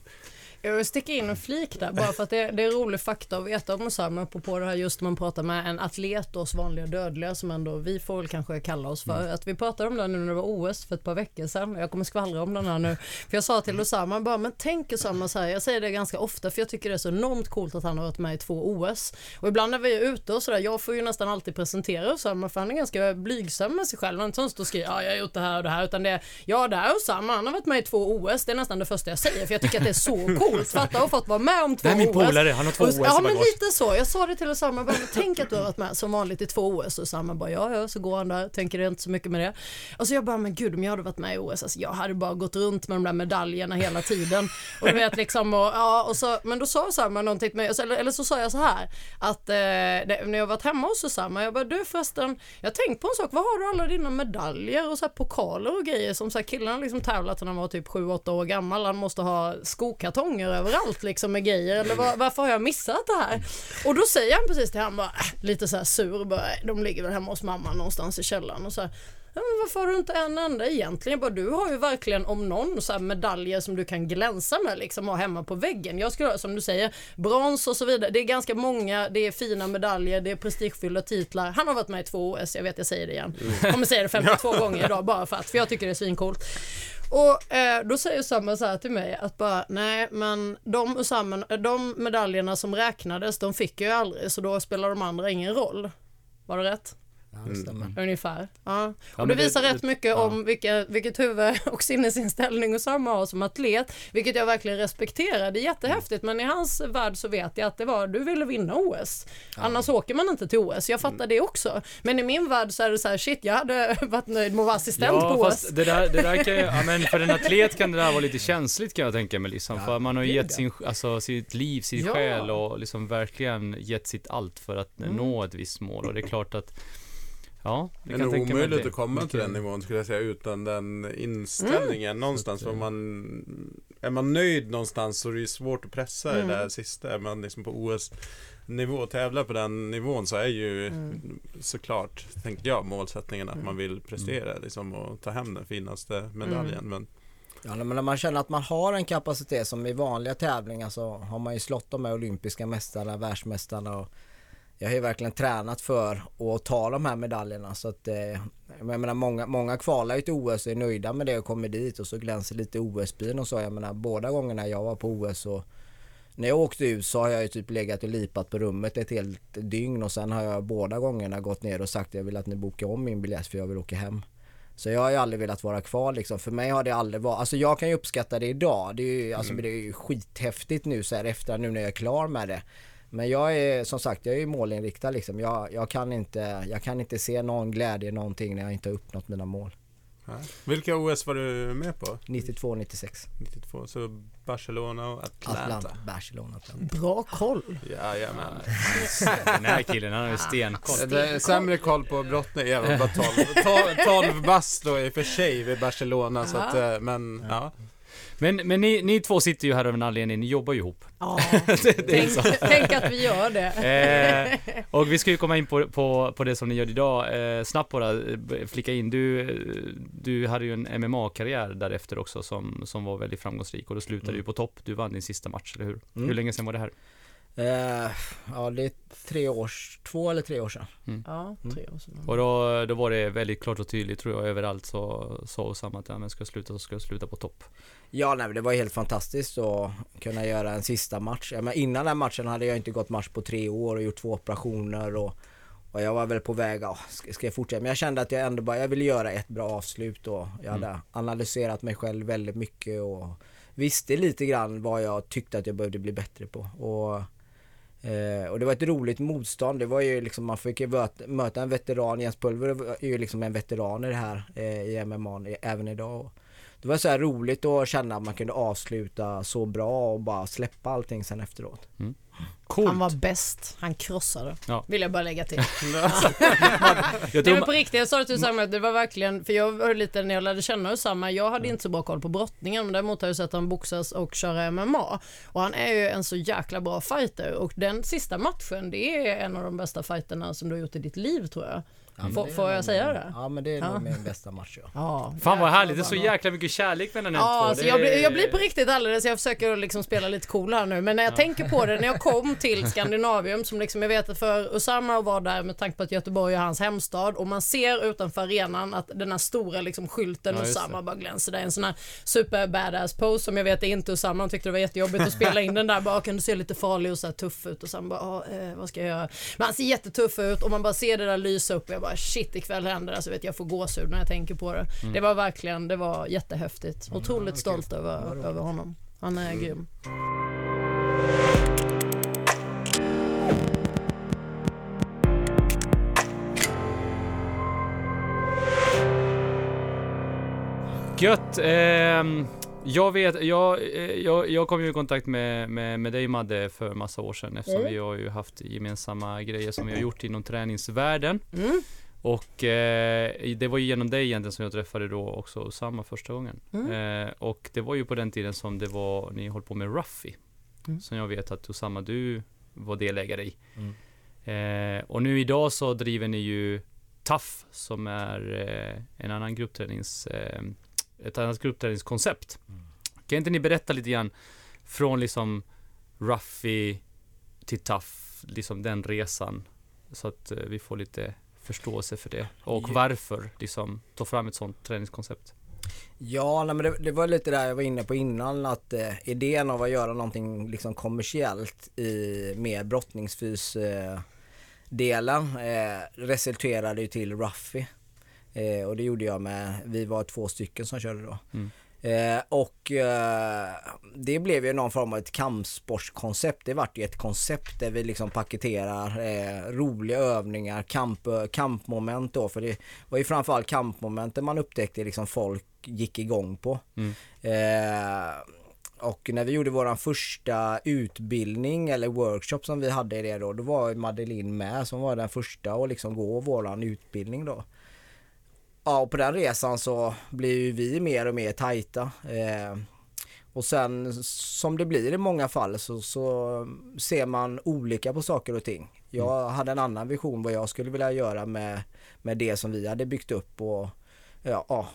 Jag vill sticka in en flik där bara för att det, det är rolig fakta att veta om Osama på, på det här just när man pratar med en atlet och oss vanliga dödliga som ändå vi får väl kanske kalla oss för. Att vi pratade om det nu när det var OS för ett par veckor sedan. Jag kommer skvallra om den här nu. För jag sa till Osama bara, men tänk Osama så här, jag säger det ganska ofta för jag tycker det är så enormt coolt att han har varit med i två OS. Och ibland när vi är ute och sådär, jag får ju nästan alltid presentera Osama för han är ganska blygsam med sig själv. Han är inte sån som skriver, ja jag har gjort det här och det här, utan det är, ja det här är Osama, han har varit med i två OS, det är nästan det första jag säger för jag tycker att det är så coolt. Fatta och fått vara med om två Det här är min OS. polare, han har två OS Ja men lite så. Jag sa det till Osama, bara, tänk att du har varit med som vanligt i två OS och Osama bara ja ja. Så går han där, tänker det inte så mycket med det. Och så jag bara men gud om jag hade varit med i OS, alltså, jag hade bara gått runt med de där medaljerna hela tiden. Och du vet liksom och, ja och så, men då sa Osama någonting till mig, eller, eller så sa jag så här att eh, det, när jag varit hemma hos Osama, jag bara du förresten, jag tänkt på en sak, var har du alla dina medaljer och så här pokaler och grejer som så här killarna liksom tävlat när han var typ 7-8 år gammal, han måste ha skokartonger överallt liksom med grejer eller var, varför har jag missat det här? Och då säger han precis till han bara äh, lite så här sur bara, "Äh, de ligger väl hemma hos mamma någonstans i källaren och så här, Ja, men varför har du inte en enda egentligen? Bara, du har ju verkligen om någon så här medaljer som du kan glänsa med liksom ha hemma på väggen. Jag skulle som du säger brons och så vidare. Det är ganska många, det är fina medaljer, det är prestigefyllda titlar. Han har varit med i två OS, jag vet jag säger det igen. Jag kommer säga det 52 gånger idag bara för att, för jag tycker det är svincoolt. Och eh, då säger Usama så här till mig att bara nej men de, Usama, eh, de medaljerna som räknades de fick jag ju aldrig så då spelar de andra ingen roll. Var det rätt? Ja, stämmer. Ungefär. Ja. Och det visar rätt mycket om vilka, vilket huvud och sinnesinställning Osama har som atlet, vilket jag verkligen respekterar. Det är jättehäftigt, men i hans värld så vet jag att det var, du ville vinna OS. Annars åker man inte till OS. Jag fattar det också. Men i min värld så är det så här, shit, jag hade varit nöjd med att vara assistent på Ja, OS. fast det där, det där kan ju, ja men för en atlet kan det där vara lite känsligt kan jag tänka mig liksom. Ja, för man har ju gett sin, alltså sitt liv, sin Ja. själ och liksom verkligen gett sitt allt för att Mm. nå ett visst mål. Och det är klart att, ja, det är kan mig omöjligt det. att komma till den nivån skulle jag säga utan den inställningen någonstans. Så att, För man, är man nöjd någonstans så är det ju svårt att pressa Mm. det där sista. Är man liksom på OS nivå och tävlar på den nivån så är ju Mm. såklart, tänker jag, målsättningen att man vill prestera liksom och ta hem den finaste medaljen. Mm. Men Ja, men när man känner att man har en kapacitet som i vanliga tävlingar så har man ju slått de här olympiska mästarna, världsmästarna och jag har ju verkligen tränat för att ta de här medaljerna så att eh, jag menar många, många kvalar ju till OS och är nöjda med det och kommer dit och så glänser lite OS-bin och så. Jag menar båda gångerna jag var på OS och när jag åkte ut så har jag ju typ legat och lipat på rummet ett helt dygn och sen har jag båda gångerna gått ner och sagt att jag vill att ni bokar om min biljett för jag vill åka hem. Så jag har ju aldrig velat vara kvar liksom. För mig har det aldrig varit, alltså jag kan ju uppskatta det idag. Det är ju, alltså, det är ju skithäftigt nu så här efter nu när jag är klar med det. Men jag är som sagt, jag är ju målinriktad liksom. Jag, jag, kan inte, jag kan inte se någon glädje i någonting när jag inte har uppnått mina mål. Ja. Vilka OS var du med på? 92, 96. 92, så Barcelona och Atlanta. Atlanta. Barcelona, Atlanta. Bra koll. Jajamän. Den här killen, han har ju stenkoll. Är sämre koll på brottning, jag var bara 12, 12 bast då i och för sig vid Barcelona så att, eh, men ja. Men, men ni, ni två sitter ju här av en anledning, ni jobbar ju ihop. Ja, det, det tänk, tänk att vi gör det. Eh, och vi ska ju komma in på, på, på det som ni gör idag. Eh, snabbt bara eh, flika in. Du, du hade ju en MMA-karriär därefter också som, som var väldigt framgångsrik och då slutade Mm. du på topp. Du vann din sista match, eller hur? Mm. Hur länge sedan var det här? Eh, ja det är tre års, två eller tre år sedan. Ja, tre år sedan. Och då, då var det väldigt klart och tydligt tror jag överallt så sa Osama att ja, men ska jag sluta så ska jag sluta på topp. Ja nej, men det var helt fantastiskt att kunna göra en sista match. Ja, men innan den matchen hade jag inte gått match på tre år och gjort två operationer och, och jag var väl på väg, ja, ska, jag fortsätta? Men jag kände att jag ändå bara, jag ville göra ett bra avslut och jag hade analyserat mig själv väldigt mycket och visste lite grann vad jag tyckte att jag behövde bli bättre på. Och, Eh, och det var ett roligt motstånd. Det var ju liksom, man fick ju möta, en veteran. Jens Pulver är ju liksom en veteran i det här eh, i MMA även idag. Det var så här roligt att känna att man kunde avsluta så bra och bara släppa allting sen efteråt. Mm. Coolt! Han var bäst, han krossade. Ja. Vill jag bara lägga till. jag var på riktigt, jag sa det till Usama, det var verkligen, för jag var lite när jag lärde känna Usama, jag hade inte så bra koll på brottningen, men däremot har jag sett han boxas och köra MMA. Och han är ju en så jäkla bra fighter och den sista matchen, det är en av de bästa fighterna som du har gjort i ditt liv tror jag. Får- det är får jag säga det? Ja men det är Ja. nog min bästa match ja. Ja, fan vad härligt, det är så jäkla mycket kärlek mellan er Ja, två. alltså jag, blir, jag blir på riktigt alldeles, jag försöker liksom spela lite cool här nu, men när jag tänker på det, när jag kom till Skandinavium, som liksom jag vet att för Usama att vara där med tanke på att Göteborg är hans hemstad och man ser utanför arenan att den här stora liksom skylten Ja, det. bara glänser. Det är en sån här super badass pose som jag vet är inte Usama, han tyckte det var jättejobbigt att spela in den där bakom, du ser lite farlig och så här tuff ut och sen bara, ah, eh, vad ska jag göra? Men han ser jättetuff ut och man bara ser det där lysa upp jag bara shit ikväll händer det, så vet jag får gåshud när jag tänker på det. Mm. Det var verkligen, det var jättehäftigt. Otroligt stolt över, över honom. Han är grym. Gött! ehm, jag vet, jag, eh, jag, jag kom ju i kontakt med, med, med dig Madde för massa år sedan eftersom Mm. vi har ju haft gemensamma grejer som vi har gjort inom träningsvärlden. Mm. Och eh, det var ju genom dig egentligen som jag träffade då också samma första gången. Mm. Eh, och det var ju på den tiden som det var, ni höll på med Ruffy. Mm. Som jag vet att Osama du var delägare i. Mm. Eh, och nu idag så driver ni ju Tough som är eh, en annan grupptränings, eh, ett annat gruppträningskoncept. Mm. Kan inte ni berätta lite grann från liksom Ruffy till Tough, liksom den resan. Så att eh, vi får lite förståelse för det. Och varför liksom ta fram ett sånt träningskoncept. Ja, nej, men det, det var lite där jag var inne på innan att eh, idén av att göra någonting liksom kommersiellt i med brottningsfys eh, delen eh, resulterade ju till Ruffy. Eh, och det gjorde jag med, vi var två stycken som körde då. Mm. Eh, och eh, det blev ju någon form av ett kampsportskoncept. Det vart ju ett koncept där vi liksom paketerar eh, roliga övningar, kamp, kampmoment då. För det var ju framförallt kampmomenten man upptäckte liksom folk gick igång på. Mm. Eh, och när vi gjorde våran första utbildning eller workshop som vi hade i det då, då var Madeleine med som var den första att liksom gå våran utbildning då. Ja, och på den resan så blir ju vi mer och mer tajta. Eh, och sen som det blir i många fall så, så ser man olika på saker och ting. Jag hade en annan vision vad jag skulle vilja göra med, med det som vi hade byggt upp och ja,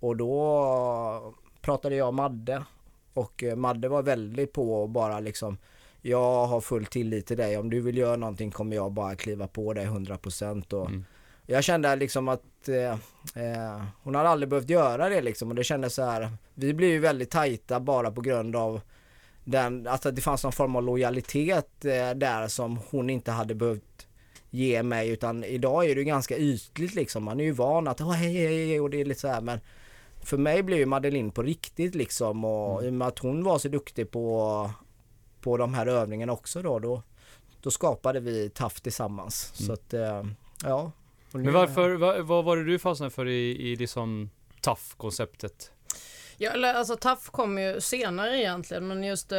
och då pratade jag och Madde och eh, Madde var väldigt på och bara liksom jag har full tillit till dig. Om du vill göra någonting kommer jag bara kliva på dig 100% och Mm. jag kände liksom att eh, eh, hon hade aldrig behövt göra det liksom och det kändes så här. Vi blev ju väldigt tajta bara på grund av den, alltså det fanns någon form av lojalitet eh, där som hon inte hade behövt ge mig utan idag är det ju ganska ytligt liksom. Man är ju van att oh, hej, hej, hej och det är lite så här men för mig blev ju Madeleine på riktigt liksom och Mm. i och med att hon var så duktig på, på de här övningarna också då, då, då skapade vi TAF tillsammans. Så att, eh, ja. Men varför, vad, vad var det du fastnade för i, i liksom tough-konceptet? Ja, eller alltså TAF kom ju senare egentligen, men just eh,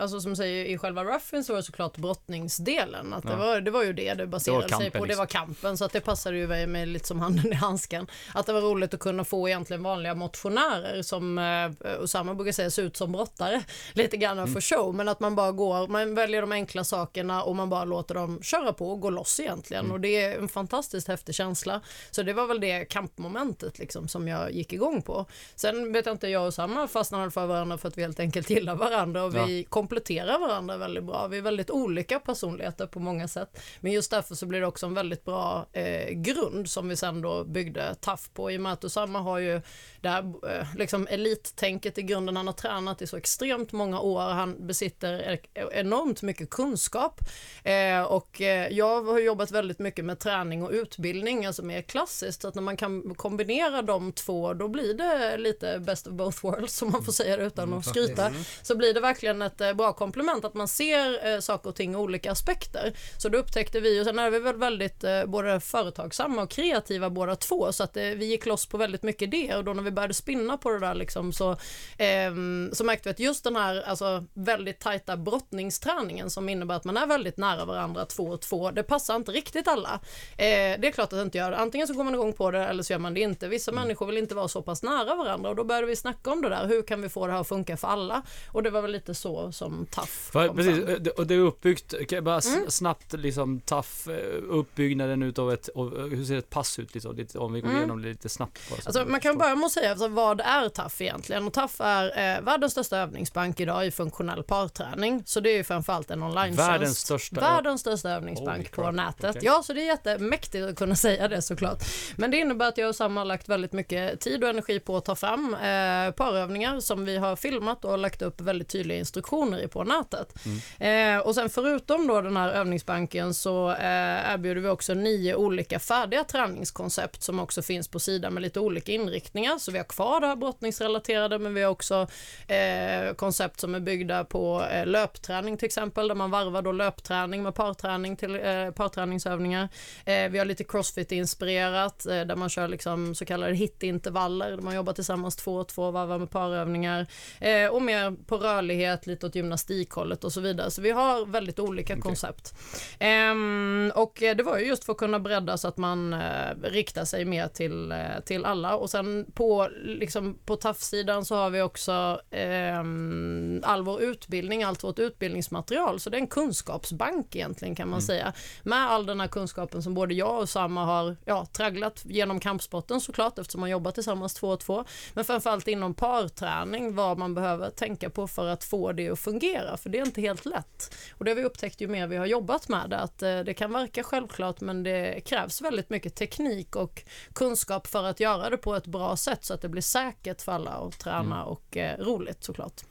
alltså som säger i själva Ruffin så var det såklart brottningsdelen. Att det, Ja. var, det var ju det det baserade sig kampen, på. Det liksom. var kampen, så att det passade ju mig med lite som handen i handsken. Att det var roligt att kunna få egentligen vanliga motionärer som, eh, Osama brukar säga, ser ut som brottare. Lite grann Mm. för show, men att man bara går, man väljer de enkla sakerna och man bara låter dem köra på och gå loss egentligen. Mm. Och det är en fantastiskt häftig känsla. Så det var väl det kampmomentet liksom som jag gick igång på. Sen vet jag inte, jag och Samma fastnade för varandra för att vi helt enkelt gillar varandra och vi kompletterar varandra väldigt bra. Vi är väldigt olika personligheter på många sätt. Men just därför så blir det också en väldigt bra eh, grund som vi sen då byggde TAF på. I och med att Osama har ju det här eh, liksom elittänket i grunden. Han har tränat i så extremt många år. Han besitter e- enormt mycket kunskap. Eh, och eh, jag har jobbat väldigt mycket med träning och utbildning, alltså mer klassiskt. Så att när man kan kombinera de två, då blir det lite best of both worlds, som man får säga det utan att skryta. Så blir det verkligen ett eh, bra komplement att man ser eh, saker och ting i olika aspekter. Så då upptäckte vi, och sen är vi väl väldigt eh, både företagsamma och kreativa båda två, så att eh, vi gick loss på väldigt mycket det. Och då när vi började spinna på det där liksom, så, ehm, så märkte vi att just den här alltså, väldigt tajta brottningsträningen som innebär att man är väldigt nära varandra två och två, det passar inte riktigt alla. Eh, det är klart att det inte gör det. Antingen så går man igång på det eller så gör man det inte. Vissa människor vill inte vara så pass nära varandra och då började vi snacka om det där. Hur kan vi få det här att funka för alla? Och det var väl lite så som TAF kom precis, fram. och det är uppbyggt, kan jag bara Mm. snabbt liksom tough, eh, uppbyggnaden utav ett, och, eh, hur ser ett pass ut liksom? Lite, om vi går Mm. igenom det lite snabbt bara. så Alltså, man kan börja med att säga alltså, vad är TAF egentligen? Och TAF är eh, världens största övningsbank idag i funktionell parträning. Så det är ju framförallt en online Världens största- Världens största övningsbank på nätet. okej. Ja, så det är jättemäktigt att kunna säga det såklart. Men det innebär att jag och Sam har lagt väldigt mycket tid och energi på att ta fram eh, parövningar som vi har filmat och lagt upp väldigt tydliga instruktioner i på nätet. Mm. Eh, och sen förutom då den här övningsbanken så eh, erbjuder vi också nio olika färdiga träningskoncept som också finns på sidan med lite olika inriktningar. Så vi har kvar det här brottningsrelaterade men vi har också eh, koncept som är byggda på eh, löpträning till exempel där man varvar då löpträning med parträning till eh, parträningsövningar. Eh, vi har lite crossfit-inspirerat eh, där man kör liksom så kallade hit-intervaller där man jobbar tillsammans två och två varvar med parövningar eh, och mer på rörlighet, lite åt gymnastikhållet och så vidare. Så vi har väldigt olika koncept. Ehm, och eh, det var ju just för att kunna bredda så att man eh, riktar sig mer till, eh, till alla och sen på, liksom, på TAF-sidan så har vi också ehm, all vår utbildning, allt vårt utbildningsmaterial. Så det är en kunskapsbank egentligen kan man säga. Med all den här kunskapen som både jag och Samma har ja, tragglat genom kampsporten såklart eftersom man jobbar tillsammans två och två. Men framförallt inom parträning vad man behöver tänka på för att få det att fungera. För det är inte helt lätt. Och det har vi upptäckt ju mer vi har jobbat med det. Att eh, det kan verka självklart men det krävs väldigt mycket teknik och kunskap för att göra det på ett bra sätt så att det blir säkert för alla att träna och eh, roligt såklart.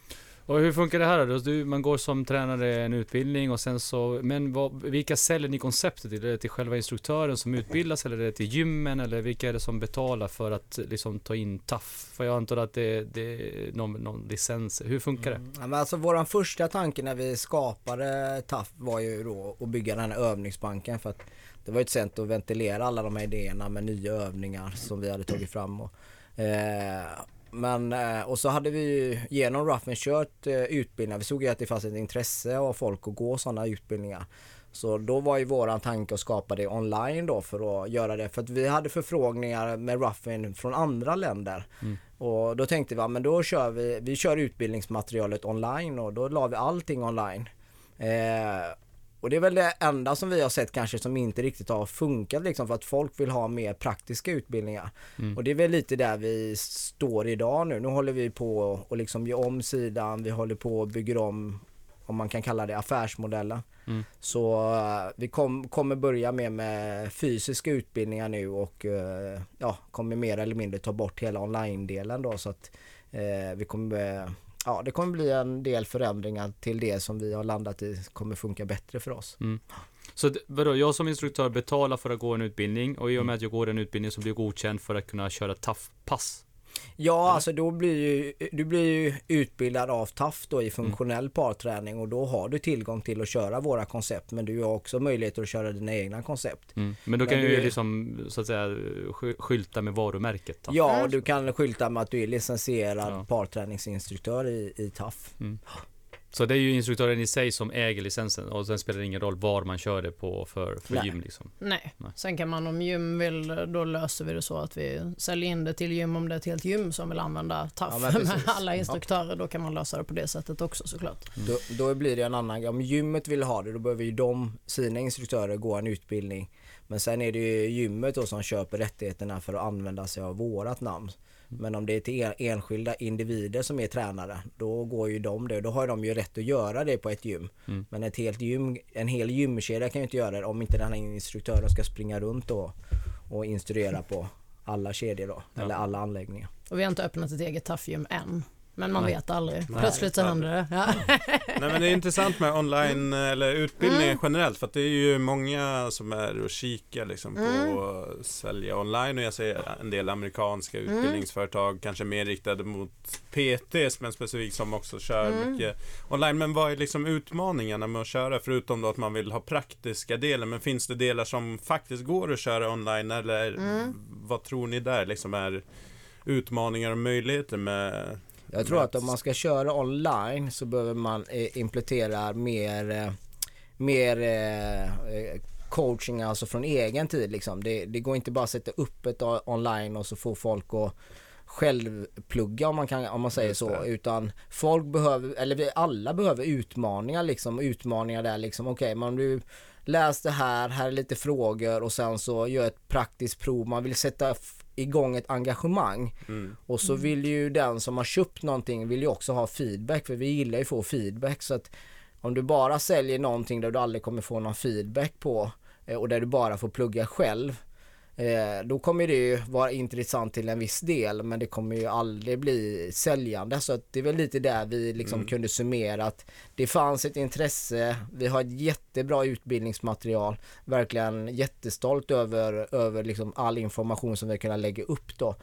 Och hur funkar det här då? Du, man går som tränare en utbildning och sen så, men vad, vilka säljer ni konceptet till? Är det till själva instruktören som utbildas eller är det till gymmen eller vilka är det som betalar för att liksom ta in TAF? För jag antar att det, det är någon, någon licens. Hur funkar det? Mm. Ja, men alltså våran första tanke när vi skapade TAF var ju då att bygga den här övningsbanken för att det var ett sätt att ventilera alla de här idéerna med nya övningar som vi hade tagit fram. Och, eh, men, eh, och så hade vi ju genom Ruffin kört eh, utbildningar. Vi såg ju att det fanns ett intresse av folk att gå sådana utbildningar. Så då var ju våran tanke att skapa det online då för att göra det. För att vi hade förfrågningar med Ruffin från andra länder. Och då tänkte vi, ja, men då kör vi, vi kör utbildningsmaterialet online och då la vi allting online. Eh, och det är väl det enda som vi har sett kanske som inte riktigt har funkat liksom för att folk vill ha mer praktiska utbildningar. Och det är väl lite där vi står idag nu. Nu håller vi på och liksom gör om sidan, vi håller på och bygger om om man kan kalla det affärsmodellen. Mm. Så eh, vi kom, kommer börja med, med fysiska utbildningar nu och eh, ja, kommer mer eller mindre ta bort hela online-delen då så att eh, vi kommer ja, det kommer bli en del förändringar till det som vi har landat i kommer funka bättre för oss. Mm. Så vadå, jag som instruktör betalar för att gå en utbildning och i och med att jag går en utbildning så blir jag godkänd för att kunna köra TAF-pass. Ja, alltså då blir ju, du blir ju utbildad av TAF då i funktionell parträning och då har du tillgång till att köra våra koncept men du har också möjligheter att köra dina egna koncept. Mm. Men då Men kan ju du- liksom, så att säga, sky- skylta med varumärket. TAF. Ja, och du kan skylta med att du är licensierad Ja. parträningsinstruktör i, i TAF. Så det är ju instruktören i sig som äger licensen och sen spelar det ingen roll var man kör det på för, för Nej. gym liksom. Nej. Nej. Sen kan man om gym vill, då löser vi det så att vi säljer in det till gym om det är ett helt gym som vill använda TAF Ja, med alla instruktörer. Då kan man lösa det på det sättet också såklart. Då, då blir det en annan Om gymmet vill ha det, då behöver ju de, sina instruktörer, gå en utbildning. Men sen är det ju gymmet då som köper rättigheterna för att använda sig av vårat namn. Men om det är till en- enskilda individer som är tränare, då går ju de det. Då har de ju rätt att göra det på ett gym. Mm. Men ett helt gym, en hel gymkedja kan ju inte göra det om inte den här instruktören ska springa runt då och instruera på alla kedjor då, Ja. eller alla anläggningar. Och vi har inte öppnat ett eget TAF-gym än. Men man Nej. vet aldrig. Nej, Plötsligt så händer det. Ja. Nej men det är intressant med online eller utbildning Mm. generellt för att det är ju många som är och kikar liksom på Mm. att sälja online och jag ser en del amerikanska Mm. utbildningsföretag kanske mer riktade mot PTs men specifikt som också kör Mm. mycket online. Men vad är liksom utmaningarna med att köra förutom då att man vill ha praktiska delen men finns det delar som faktiskt går att köra online eller Mm. vad tror ni där liksom är utmaningar och möjligheter med Jag tror att om man ska köra online så behöver man eh, implementera mer, eh, mer eh, coaching alltså från egen tid liksom. Det, det går inte bara att sätta upp ett online och så få folk att självplugga om man, kan, om man säger så. Utan folk behöver, eller vi alla behöver utmaningar liksom. Utmaningar där liksom. Okej, men om du läs det här, här är lite frågor och sen så gör ett praktiskt prov. Man vill sätta igång ett engagemang. mm, Och så vill ju den som har köpt någonting vill ju också ha feedback för vi gillar ju att få feedback så att om du bara säljer någonting där du aldrig kommer få någon feedback på eh, och där du bara får plugga själv eh, då kommer det ju vara intressant till en viss del men det kommer ju aldrig bli säljande så det är väl lite där vi liksom Mm. kunde summera att det fanns ett intresse, vi har ett jättebra utbildningsmaterial, verkligen jättestolt över, över liksom all information som vi har kunnat lägga upp då.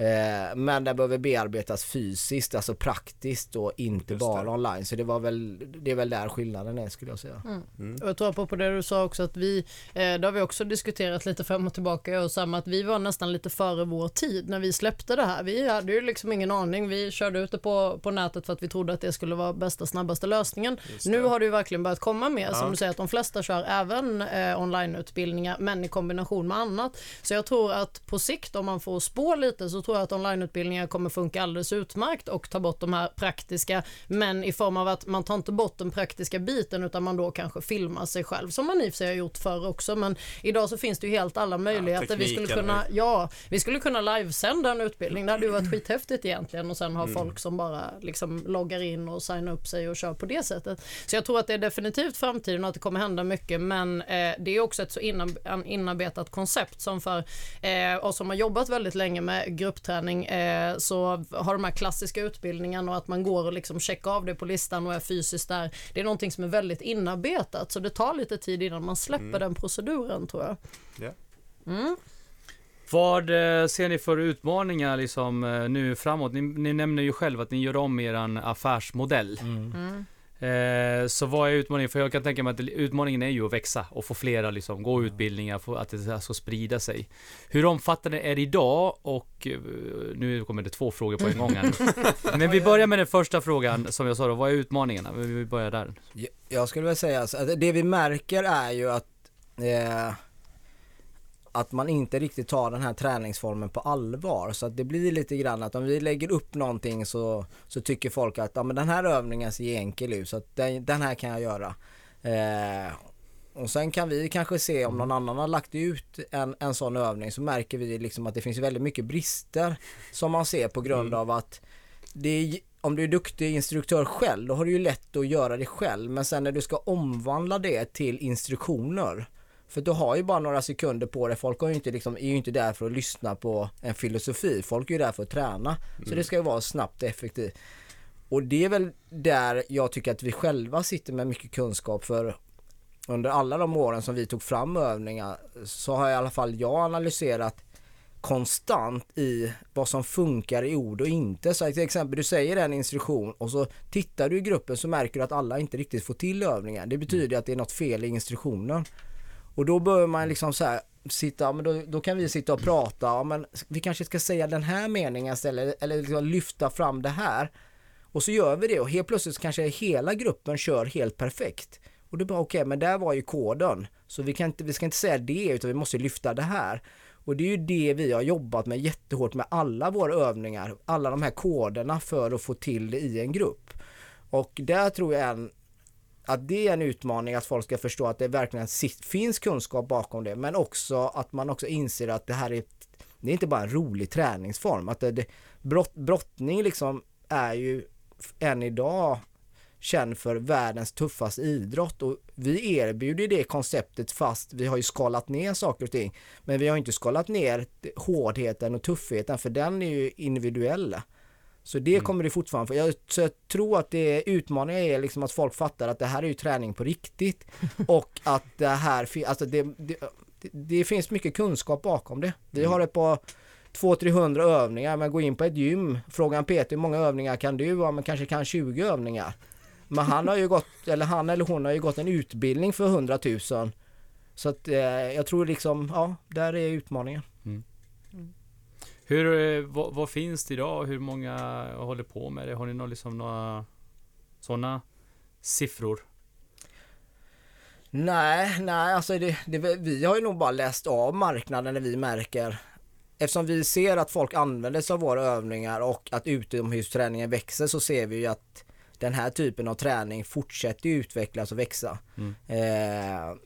Eh, men det behöver bearbetas fysiskt, alltså praktiskt och inte Just bara det. online. Så det var väl, det är väl där skillnaden är skulle jag säga. mm. Och jag tror på, på det du sa också att vi, eh, det har vi också diskuterat lite fram och tillbaka och Sam, att vi var nästan lite före vår tid när vi släppte det här. Vi hade ju liksom ingen aning. Vi körde ut det på, på nätet för att vi trodde att det skulle vara bästa snabbaste lösningen. Nu har det ju verkligen börjat komma mer Ja. som du säger att de flesta kör även eh, onlineutbildningar men i kombination med annat. Så jag tror att på sikt om man får spå lite så tror jag att onlineutbildningar kommer funka alldeles utmärkt och ta bort de här praktiska men i form av att man tar inte bort den praktiska biten utan man då kanske filmar sig själv som man i och för sig har gjort förr också men idag så finns det ju helt alla möjligheter. vi skulle kunna, ja, vi skulle kunna livesända en utbildning. Det hade ju varit skithäftigt egentligen och sen Mm. ha folk som bara liksom loggar in och signar upp sig och kör på det sättet. Så jag tror att det är definitivt framtiden och att det kommer hända mycket men eh, det är också ett så inarbetat koncept som för eh, oss som har jobbat väldigt länge med gruppträning eh, så har de här klassiska utbildningarna och att man går och liksom checkar av det på listan och är fysiskt där. Det är någonting som är väldigt inarbetat så det tar lite tid innan man släpper Mm. den proceduren tror jag. Ja. Mm. Vad eh, ser ni för utmaningar liksom eh, nu framåt? Ni, ni nämner ju själv att ni gör om er affärsmodell. Mm. Eh, så vad är utmaningen? För jag kan tänka mig att utmaningen är ju att växa och få flera liksom, gå utbildningar, få, att det ska sprida sig. Hur omfattande är det idag? Och eh, nu kommer det två frågor på en gång här. Men vi börjar med den första frågan som jag sa då, vad är utmaningarna? Vi börjar där. Jag- skulle väl säga att det vi märker är ju att eh, att man inte riktigt tar den här träningsformen på allvar. Så att det blir lite grann att om vi lägger upp någonting så, så tycker folk att ja, men den här övningen ser enkel ut så att den, den här kan jag göra. Eh, och sen kan vi kanske se om någon annan har lagt ut en, en sån övning så märker vi liksom att det finns väldigt mycket brister som man ser på grund Mm. av att är, om du är duktig instruktör själv då har du ju lätt att göra det själv men sen när du ska omvandla det till instruktioner för du har ju bara några sekunder på det. Folk har ju inte liksom, är ju inte där för att lyssna på en filosofi. Folk är ju där för att träna. Så det ska ju vara snabbt och effektivt. Och det är väl där jag tycker att vi själva sitter med mycket kunskap för under alla de åren som vi tog fram övningar så har i alla fall jag analyserat konstant i vad som funkar i ord och inte. Så till exempel du säger en instruktion och så tittar du i gruppen så märker du att alla inte riktigt får till övningen. Det betyder att det är något fel i instruktionen. Och då börjar man liksom så här sitta, men då, då kan vi sitta och prata, ja, men vi kanske ska säga den här meningen istället eller liksom lyfta fram det här. Och så gör vi det och helt plötsligt kanske hela gruppen kör helt perfekt. Och då bara okej, okay, men där var ju koden. Så vi, kan inte, vi ska inte säga det utan vi måste lyfta det här. Och det är ju det vi har jobbat med jättehårt med alla våra övningar, alla de här koderna för att få till det i en grupp. Och där tror jag en, att det är en utmaning att folk ska förstå att det verkligen finns kunskap bakom det, men också att man också inser att det här är, det är inte bara en rolig träningsform. Att det, det, brott, brottning liksom är ju än idag känd för världens tuffaste idrott och vi erbjuder det konceptet fast vi har ju skalat ner saker och ting. Men vi har inte skalat ner hårdheten och tuffheten för den är ju individuell. Så det mm. kommer det fortfarande för. Jag, så jag tror att det utmaningen är liksom att folk fattar att det här är ju träning på riktigt och att det här, alltså det, det, det finns mycket kunskap bakom det. Vi mm. har det på 200-300 övningar, men gå in på ett gym, fråga en PT hur många övningar kan du? Ja, men kanske kan 20 övningar. Men han har ju gått, eller han eller hon har ju gått en utbildning för 100 000. Så att eh, jag tror liksom, ja, där är utmaningen. Hur, eh, vad, vad, finns det idag? Hur många håller på med det? Har ni några, liksom, några sådana siffror? Nej, nej, alltså det, det, vi har ju nog bara läst av marknaden när vi märker Eftersom vi ser att folk använder sig av våra övningar och att utomhusträningen växer så ser vi ju att den här typen av träning fortsätter utvecklas och växa. Mm. Eh,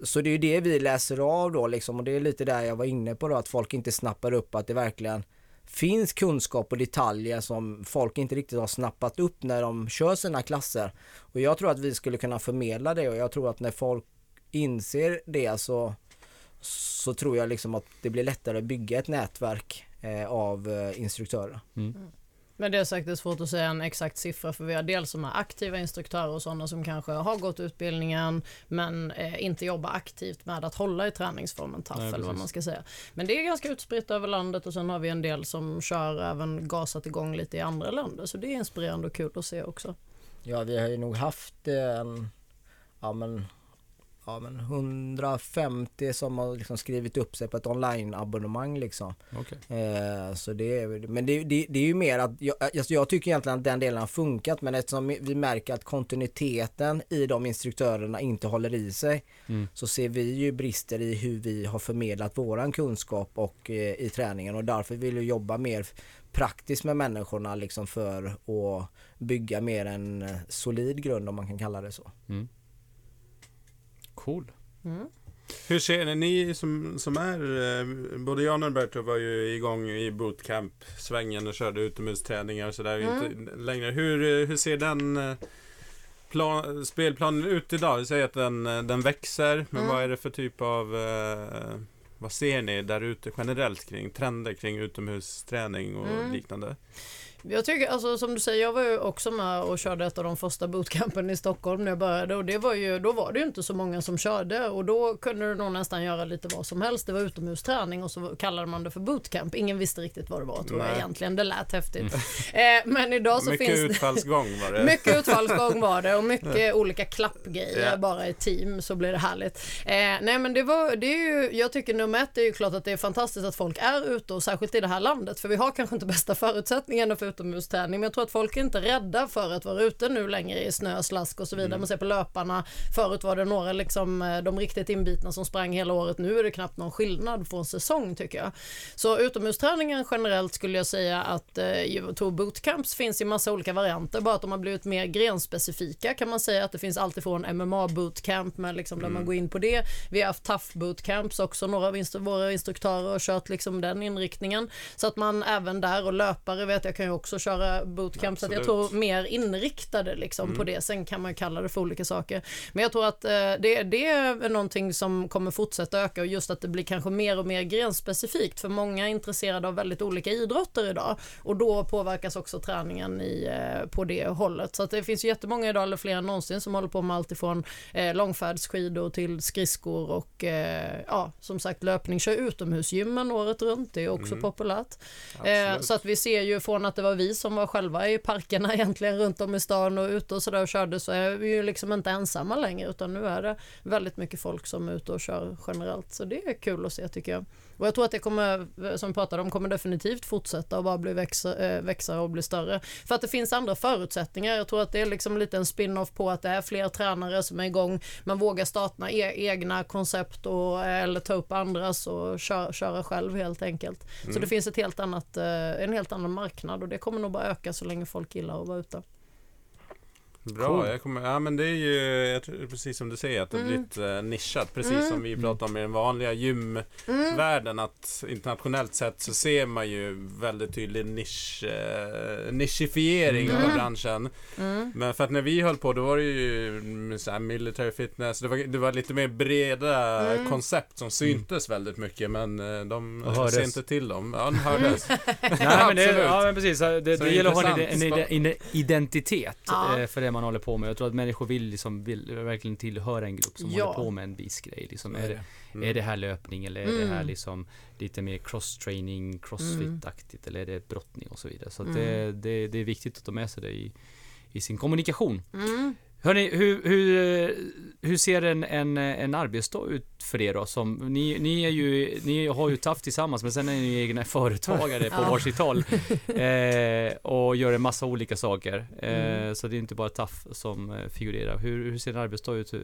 så det är ju det vi läser av då liksom och det är lite där jag var inne på då att folk inte snappar upp att det verkligen finns kunskap och detaljer som folk inte riktigt har snappat upp när de kör sina klasser. Och jag tror att vi skulle kunna förmedla det och jag tror att när folk inser det så, så tror jag liksom att det blir lättare att bygga ett nätverk eh, av eh, instruktörer. Mm. Men det är är svårt att säga en exakt siffra för vi har dels som är aktiva instruktörer och sådana som kanske har gått utbildningen men eh, inte jobbar aktivt med att hålla i träningsformen TAF eller vad man ska säga. Men det är ganska utspritt över landet och sen har vi en del som kör även gasat igång lite i andra länder så det är inspirerande och kul att se också. Ja, vi har ju nog haft en ja, men ja, men 150 som har liksom skrivit upp sig på ett online-abonnemang liksom. Okay. Eh, så det är, men det, det, det, är ju mer att jag, alltså jag tycker egentligen att den delen har funkat men eftersom vi märker att kontinuiteten i de instruktörerna inte håller i sig mm. så ser vi ju brister i hur vi har förmedlat våran kunskap och eh, i träningen och därför vill vi jobba mer praktiskt med människorna liksom för att bygga mer en eh, solid grund om man kan kalla det så. Mm. Cool. Mm. Hur ser ni, ni som, som är, eh, både jag och Norberto var ju igång i bootcamp-svängen och körde utomhusträningar och sådär mm. inte längre. Hur, hur ser den eh, plan, spelplanen ut idag? Du säger att den, eh, den växer, men mm. vad är det för typ av vad ser ni där ute generellt kring trender kring utomhusträning och mm. liknande? Jag tycker, alltså som du säger, jag var ju också med och körde ett av de första bootcampen i Stockholm när jag började och det var ju, då var det ju inte så många som körde och då kunde du nog nästan göra lite vad som helst. Det var utomhusträning och så kallade man det för bootcamp. Ingen visste riktigt vad det var tror Nej. jag egentligen. Det lät häftigt. Mm. Eh, men idag så mycket finns det... utfallsgång var det. mycket utfallsgång var det och mycket olika klappgrejer yeah. bara i team så blir det härligt. Eh, nej men det var, det är ju, jag tycker nummer ett är ju klart att det är fantastiskt att folk är ute och särskilt i det här landet för vi har kanske inte bästa förutsättningarna för utomhusträning. Men jag tror att folk är inte rädda för att vara ute nu längre i snö, slask och så vidare. Mm. Man ser på löparna. Förut var det några liksom eh, de riktigt inbitna som sprang hela året. Nu är det knappt någon skillnad en säsong tycker jag. Så utomhusträningen generellt skulle jag säga att eh, tror bootcamps finns i massa olika varianter. Bara att de har blivit mer grenspecifika kan man säga att det finns alltifrån MMA bootcamp med liksom där mm. man går in på det. Vi har haft tough bootcamps också. Några av våra instruktörer har kört liksom den inriktningen så att man även där och löpare vet jag kan ju också köra bootcamp. Så att jag Absolut. tror mer inriktade liksom Mm. på det. Sen kan man kalla det för olika saker. Men jag tror att eh, det, det är någonting som kommer fortsätta öka och just att det blir kanske mer och mer grenspecifikt. För många är intresserade av väldigt olika idrotter idag och då påverkas också träningen i, eh, på det hållet. Så att det finns ju jättemånga idag, eller fler än någonsin, som håller på med allt ifrån eh, långfärdsskidor till skridskor och eh, ja, som sagt löpning. Kör utomhusgymmen året runt, det är också Mm. populärt. Absolut. Eh, så att vi ser ju från att det var vi som var själva i parkerna egentligen runt om i stan och ute och sådär och körde så är vi ju liksom inte ensamma längre utan nu är det väldigt mycket folk som är ute och kör generellt. Så det är kul att se tycker jag. Och jag tror att det kommer, som vi pratade om, kommer definitivt fortsätta och bara bli växa, eh, växa och bli större. För att det finns andra förutsättningar. Jag tror att det är liksom lite en spin-off på att det är fler tränare som är igång. Man vågar starta e egna koncept och, eller ta upp andras och köra, köra själv helt enkelt. Så det finns ett helt annat, eh, en helt annan marknad och det kommer nog bara öka så länge folk gillar att vara ute. Bra, Cool. jag kommer, ja men det är ju tror, precis som du säger att det har Mm. blivit eh, nischat. Precis Mm. som vi pratade om i den vanliga gymvärlden. Att internationellt sett så ser man ju väldigt tydlig nisch, eh, nischifiering Mm. av branschen. Mm. Men för att när vi höll på då var det ju mm, så här military fitness. Det var, det var lite mer breda Mm. koncept som syntes väldigt mycket. Men eh, de ser inte till dem. Ja, de hördes. Nej, men det, Absolut. ja, men precis. Det, det, Så det gäller att ha en, en, en identitet Ja. eh, för det man håller på med. Jag tror att människor vill, liksom, vill verkligen tillhöra en grupp som Ja. håller på med en viss grej. Liksom, är, det, Mm. är det här löpning eller är det här Mm. liksom lite mer cross-training, crossfit-aktigt eller är det brottning och så vidare. Så att Mm. det, det, det är viktigt att ta med sig det i, i sin kommunikation. Mm. Hörni, hur, hur, hur ser en, en, en arbetsdag ut för er då? Som, ni, ni, är ju, ni har ju tafft tillsammans men sen är ni egna företagare på Ja. varsitt håll. Eh, och gör en massa olika saker. Eh, Mm. Så det är inte bara taff som eh, figurerar. Hur, hur ser en arbetsdag ut eh,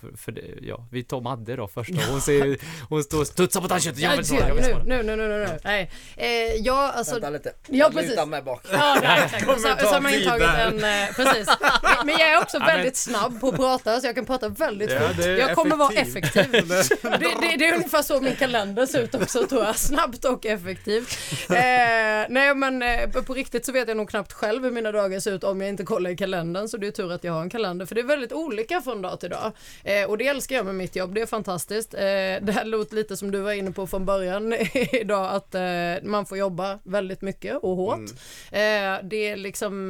för, för det? Ja, vi tar Madde då först då. Hon, ser, hon står och studsar på tandköttet. Jag vill svara, jag vill svara. nu, nu, nu, nu, nu. Nej. Eh, ja, alltså... Vänta lite. Ja, Jag precis. lutar mig bak. Ja, nej, exakt. Så, så har man där. en... Eh, precis. Men- Men jag är också men- väldigt snabb på att prata så jag kan prata väldigt Ja, fort. Jag kommer vara effektiv. Det, det, det är ungefär så min kalender ser ut också tror jag. Snabbt och effektivt. Eh, nej men eh, på riktigt så vet jag nog knappt själv hur mina dagar ser ut om jag inte kollar i kalendern. Så det är tur att jag har en kalender för det är väldigt olika från dag till dag. Eh, och det älskar jag med mitt jobb, det är fantastiskt. Eh, det här låter lite som du var inne på från början idag att eh, man får jobba väldigt mycket och hårt. Eh, det är liksom,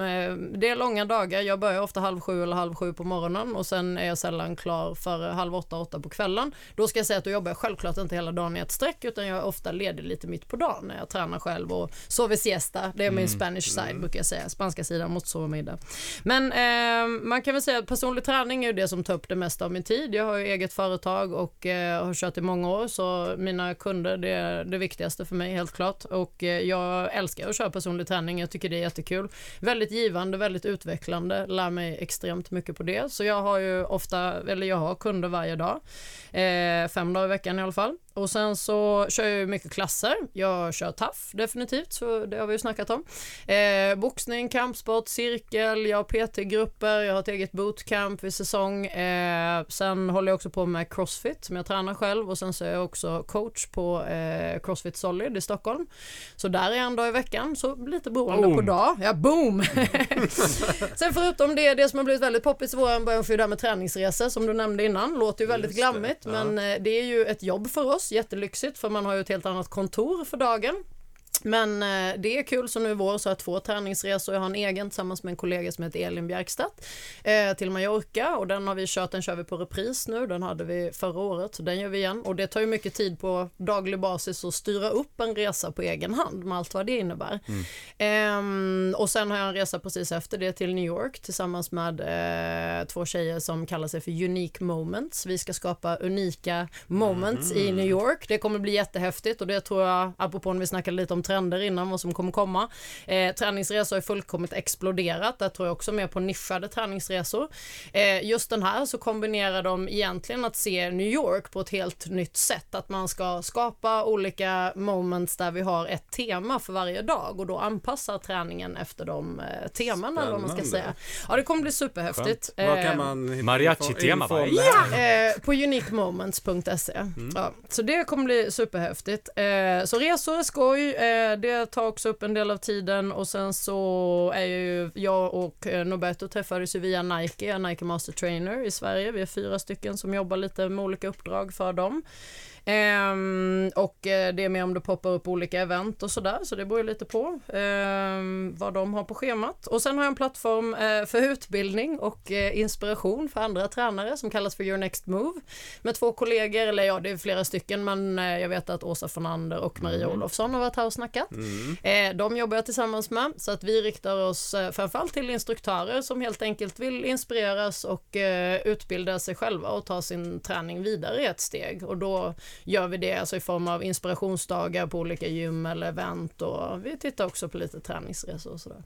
det är långa dagar. Jag börjar ofta halv sju eller halv sju på morgonen och sen är jag sällan klar för halv åtta, åtta på kvällen. Då ska jag säga att då jobbar jag självklart inte hela dagen i ett streck utan jag är ofta ledig lite mitt på dagen när jag tränar själv och sover siesta. Det är min Spanish side brukar jag säga. Spanska sidan måste sova middag. Men eh, man kan väl säga att personlig träning är det som tar upp det mesta av min tid. Jag har ju eget företag och eh, har kört i många år så mina kunder det är det viktigaste för mig helt klart. Och eh, jag älskar att köra personlig träning. Jag tycker det är jättekul. Väldigt givande, väldigt utvecklande. Lär mig extremt mycket på det. Så jag har ju ofta, eller jag har kunder varje dag. Eh, fem dagar i veckan i alla fall. Och sen så kör jag mycket klasser. Jag kör TAF definitivt, så det har vi ju snackat om. Eh, boxning, kampsport, cirkel, jag har PT-grupper, jag har ett eget bootcamp vid säsong. Eh, sen håller jag också på med Crossfit som jag tränar själv och sen så är jag också coach på eh, Crossfit Solid i Stockholm. Så där är jag en dag i veckan, så lite beroende Boom. på dag. Ja, boom! Sen förutom det, det som har blivit väldigt poppis i våren början för det här med träningsresor som du nämnde innan. Låter ju väldigt glammigt ja. men eh, det är ju ett jobb för oss, jättelyxigt för man har ju ett helt annat kontor för dagen. Men eh, det är kul, så nu i vår så har jag två träningsresor. Jag har en egen tillsammans med en kollega som heter Elin Bjerkstedt eh, till Mallorca och den har vi kört, den kör vi på repris nu. Den hade vi förra året, så den gör vi igen. Och det tar ju mycket tid på daglig basis att styra upp en resa på egen hand med allt vad det innebär. Ehm, och sen har jag en resa precis efter det till New York tillsammans med eh, två tjejer som kallar sig för Unique Moments. Vi ska skapa unika moments i New York. Det kommer bli jättehäftigt och det tror jag, apropå när vi snackade lite om trender innan, vad som kommer komma. Eh, träningsresor är fullkomligt exploderat. Där tror jag också mer på nischade träningsresor. Eh, just den här så kombinerar de egentligen att se New York på ett helt nytt sätt. Att man ska skapa olika moments där vi har ett tema för varje dag och då anpassar träningen efter de eh, teman eller vad man ska säga. Ja, det kommer bli superhäftigt. Eh, kan man hitta Mariachi-tema, va? här? Eh, på uniquemoments.se. Ja, så det kommer bli superhäftigt. Eh, så resor är skoj. Eh, det tar också upp en del av tiden och sen så är ju jag och eh, Norberto träffades ju via Nike, jag är Nike Master Trainer i Sverige. Vi är fyra stycken som jobbar lite med olika uppdrag för dem. Ehm, och eh, det är med om det poppar upp olika event och sådär, så det beror lite på ehm, vad de har på schemat. Och sen har jag en plattform eh, för utbildning och eh, inspiration för andra tränare som kallas för Your Next Move med två kollegor, eller ja, det är flera stycken, men eh, jag vet att Åsa Fornander och Maria Mm. Olofsson har varit här och snackat. Eh, de jobbar jag tillsammans med, så att vi riktar oss eh, framförallt till instruktörer som helt enkelt vill inspireras och utbilda sig själva och ta sin träning vidare ett steg. Och då gör vi det alltså i form av inspirationsdagar på olika gym eller event och vi tittar också på lite träningsresor och sådär.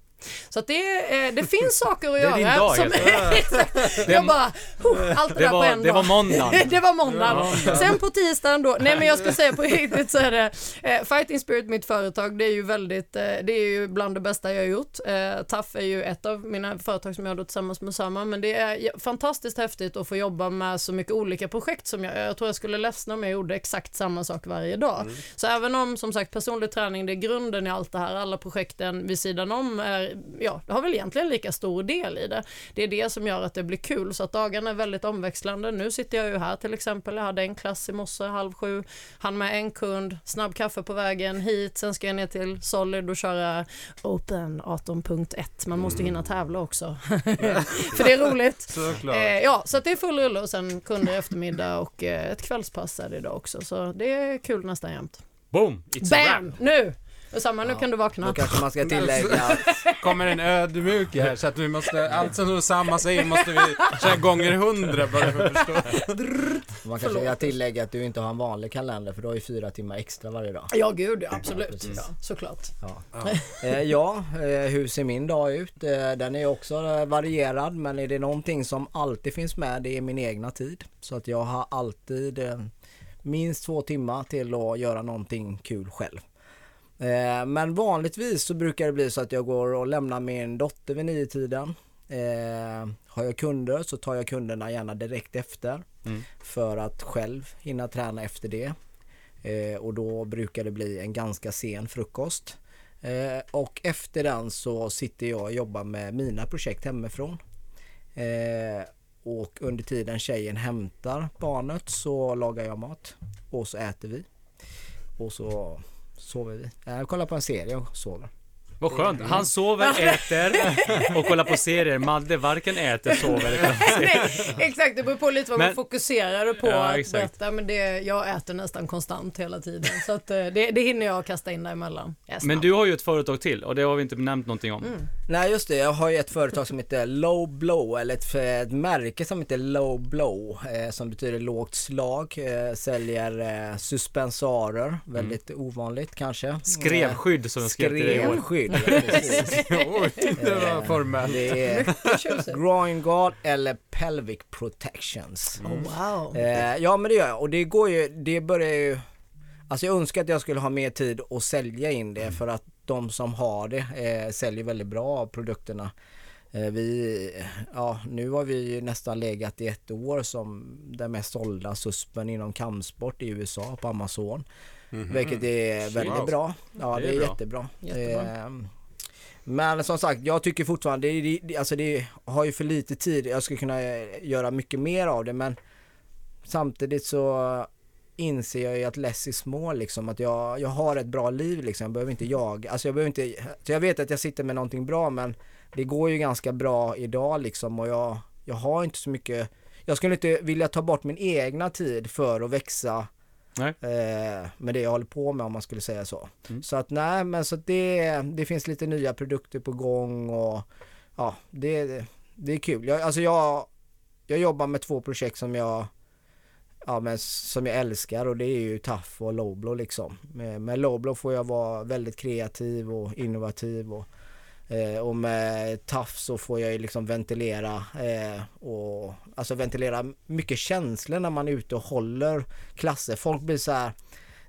Så att det, eh, det finns saker att Det är göra. din dag, som, helt jag bara, huh, allt det, Det där på var, en det dag. var måndagen. det var måndagen. Sen på tisdagen då, nej men jag ska säga på riktigt så är det eh, Fighting Spirit, mitt företag, det är ju väldigt, eh, det är ju bland det bästa jag har gjort. Eh, TAF är ju ett av mina företag som jag har tillsammans med samma, men det är fantastiskt häftigt att få jobba med så mycket olika projekt som jag, jag tror jag skulle ledsna om jag gjorde exakt samma sak varje dag. Så även om som sagt personlig träning, det är grunden i allt det här, alla projekten vid sidan om är, ja, det har väl egentligen lika stor del i det. Det är det som gör att det blir kul, så att dagarna är väldigt omväxlande. Nu sitter jag ju här till exempel, jag hade en klass i morse halv sju, han med en kund, snabb kaffe på vägen hit, sen ska jag ner till Solid och köra Open 18.1. Man måste hinna tävla också, för det är roligt. Såklart. Eh, ja, så det är full rulle och sen kunder i eftermiddag och eh, ett kvällspass är det idag också. Så det är kul nästan jämt. Boom! It's a Bam! wrap. Nu! Samma, nu kan du Då vakna. kanske man ska tillägga kommer en ödmjuk här så att vi måste, allt som Osama säger måste vi köra gånger hundra bara för att förstå. Man kanske ska tillägga att du inte har en vanlig kalender för du har ju fyra timmar extra varje dag. Ja, gud, ja, absolut. precis. Ja, såklart. Ja, eh, ja eh, hur ser min dag ut? Eh, den är också eh, varierad men är det någonting som alltid finns med det är min egna tid. Så att jag har alltid eh, minst två timmar till att göra någonting kul själv. Eh, men vanligtvis så brukar det bli så att jag går och lämnar min dotter vid nio tiden. Eh, har jag kunder så tar jag kunderna gärna direkt efter Mm. för att själv hinna träna efter det. Eh, och då brukar det bli en ganska sen frukost. Eh, och efter den så sitter jag och jobbar med mina projekt hemifrån. Eh, och under tiden tjejen hämtar barnet så lagar jag mat och så äter vi. Och så sover vi. Jag kollar på en serie och sover. Vad skönt. Han sover, äter och kollar på serier. Madde varken äter, sover eller kollar på serier. Nej, exakt, det beror på lite vad man Men- fokuserar på Ja, att exakt. berätta. Men det, jag äter nästan konstant hela tiden. Så att, eh, det, det hinner jag kasta in däremellan. Yes, Men du har ju ett företag till och det har vi inte nämnt någonting om. Nej just det, jag har ju ett företag som heter Low Blow eller ett, ett märke som heter Low Blow eh, som betyder lågt slag. Eh, säljer eh, suspensorer, väldigt ovanligt kanske. Skrevskydd som de skrev till dig i år. Oj, det var formellt. Det är groin guard eller pelvic protections. Oh, wow. Eh, ja men det gör jag och det går ju, det börjar ju Alltså jag önskar att jag skulle ha mer tid att sälja in det för att de som har det eh, säljer väldigt bra av produkterna. Eh, vi, ja nu har vi ju nästan legat i ett år som den mest sålda suspen inom kampsport i USA på Amazon. Vilket är väldigt Wow. bra. Ja Det det är är, bra. jättebra. Jättebra. Eh, men som sagt, jag tycker fortfarande, det, det, det, alltså det har ju för lite tid. Jag skulle kunna eh, göra mycket mer av det men samtidigt så inser jag ju att less is more liksom. Att jag, jag har ett bra liv liksom. Jag behöver inte jaga. Alltså jag behöver inte, så jag vet att jag sitter med någonting bra men det går ju ganska bra idag liksom och jag, jag har inte så mycket jag skulle inte vilja ta bort min egna tid för att växa Nej. eh, med det jag håller på med om man skulle säga så. Mm. Så att nej men så det, det finns lite nya produkter på gång och ja det, det är kul. Jag, alltså jag, jag jobbar med två projekt som jag Ja men som jag älskar och det är ju TAF och Lowblow liksom. Med, med Lowblow får jag vara väldigt kreativ och innovativ och, eh, och med TAF så får jag ju liksom ventilera eh, och alltså ventilera mycket känslor när man är ute och håller klasser. Folk blir så här,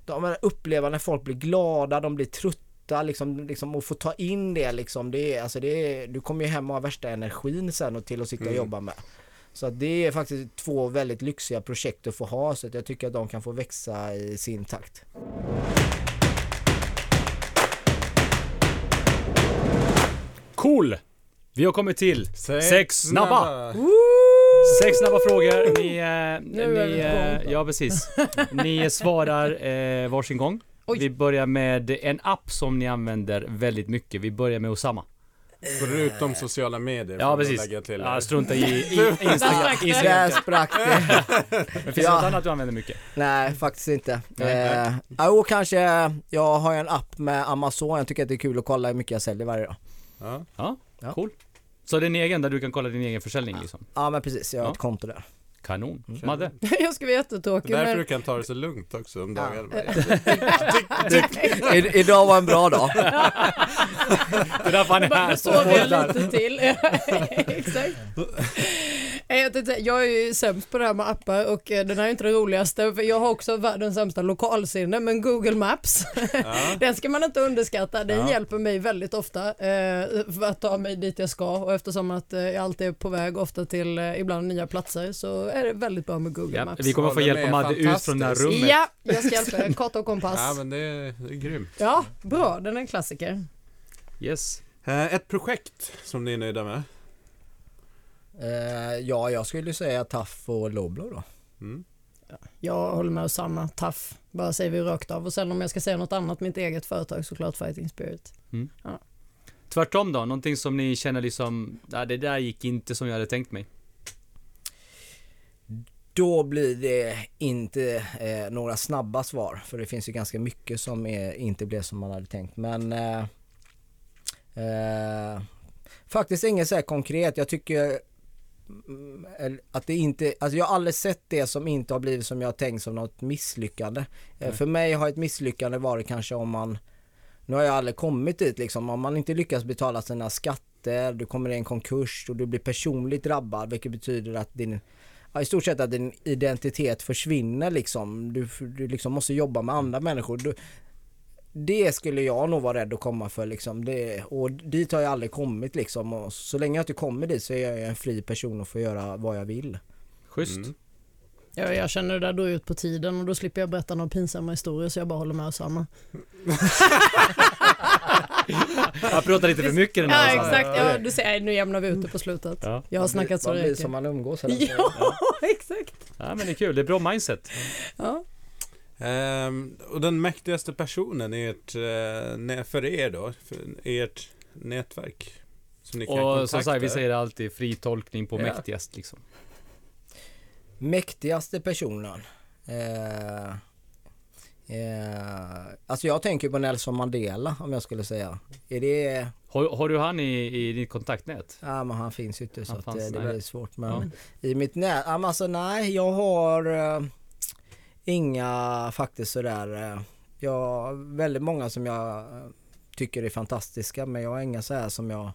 de upplever när folk blir glada, de blir trötta liksom, liksom och få ta in det liksom. Det är, alltså det är, du kommer ju hem och har värsta energin sen och till att sitta och Mm. jobba med. Så det är faktiskt två väldigt lyxiga projekt att få ha så att jag tycker att de kan få växa i sin takt. Cool! Vi har kommit till Sex, sex snabba. Sex snabba frågor. Ni, eh, Nu är ni eh, ja precis. Ni svarar eh, varsin gång. Oj. Vi börjar med en app som ni använder väldigt mycket. Vi börjar med Osama. Förutom sociala medier. Ja precis. lägga till Ja, strunta i, i Instagram. Där sprack det. Men finns det Ja. något annat du använder mycket? Nej, faktiskt inte. Nej, eh, Jo, kanske jag har en app med Amazon. Jag tycker att det är kul att kolla hur mycket jag säljer varje dag. Ja. Ja, Ja. cool. Så det är en egen där du kan kolla din egen försäljning liksom? Ja, men precis. Jag har Ja. ett konto där. Kanon. Mm. Madde? Jag ska vara jättetråkig Därför men du kan ta det så lugnt också om Ja. dagarna. I, idag var en bra dag. Det är därför han är här som sover jag lite till. Exakt. Eh, Jag, tänkte, jag är ju sämst på det här med appar och eh, den här är inte det roligaste för jag har också världens sämsta lokalsinne men Google Maps Ja. den ska man inte underskatta. Den Ja. hjälper mig väldigt ofta eh, för att ta mig dit jag ska och eftersom att eh, jag alltid är på väg ofta till eh, ibland nya platser så är det väldigt bra med Google Ja, Maps. vi kommer få den hjälp av Madde ut från det här rummet. Ja, jag ska hjälpa er. Karta och kompass. ja, men det är, det är grymt. Ja, bra. Den är en klassiker. Yes. Eh, Ett projekt som ni är nöjda med? Eh, ja, jag skulle säga Taff och Loblo då. Mm. Jag håller med samma. Taff. Bara säger vi rakt av. Och sen om jag ska säga något annat, mitt eget företag såklart Fighting Spirit. Tvärtom då? Någonting som ni känner liksom, ja, det där gick inte som jag hade tänkt mig. Då blir det inte eh, några snabba svar för det finns ju ganska mycket som är, inte blev som man hade tänkt men eh, eh, faktiskt inget så här konkret. Jag tycker mm, att det inte, alltså jag har aldrig sett det som inte har blivit som jag har tänkt som något misslyckande. Eh, för mig har ett misslyckande varit kanske om man nu har jag aldrig kommit dit liksom. Om man inte lyckas betala sina skatter, du kommer i en konkurs och du blir personligt drabbad vilket betyder att din ja, i stort sett att din identitet försvinner liksom. Du, du liksom måste jobba med andra människor. Du, det skulle jag nog vara rädd att komma för liksom. Det, och dit har jag aldrig kommit liksom. Och så länge jag inte kommer dit så är jag en fri person och får göra vad jag vill. Schysst. Mm. Ja, jag känner det där drar ut på tiden och då slipper jag berätta några pinsamma historier så jag bara håller med samma. Jag pratar lite för mycket den här Ja Osama. exakt, ja, du ser, nu jämnar vi ut det på slutet. Ja. Jag har snackat så Man det blir räcker. som man umgås tiden. Ja, exakt. ja, men det är kul. Det är bra mindset. Ja. Ehm, och den mäktigaste personen i ert, eh, för er då, för ert nätverk? Som ni kan Och kontakta? som sagt, vi säger alltid fri tolkning på Ja. mäktigast liksom. Mäktigaste personen. Eh, eh, alltså jag tänker på Nelson Mandela om jag skulle säga. Är det Har, har du han i, i ditt kontaktnät? Ja men han finns ju inte så Han att, fanns, eh, det är nej. väldigt svårt men Ja. i mitt nät, men alltså nej jag har eh, inga faktiskt sådär, eh, jag har väldigt många som jag eh, tycker är fantastiska men jag har inga så här som jag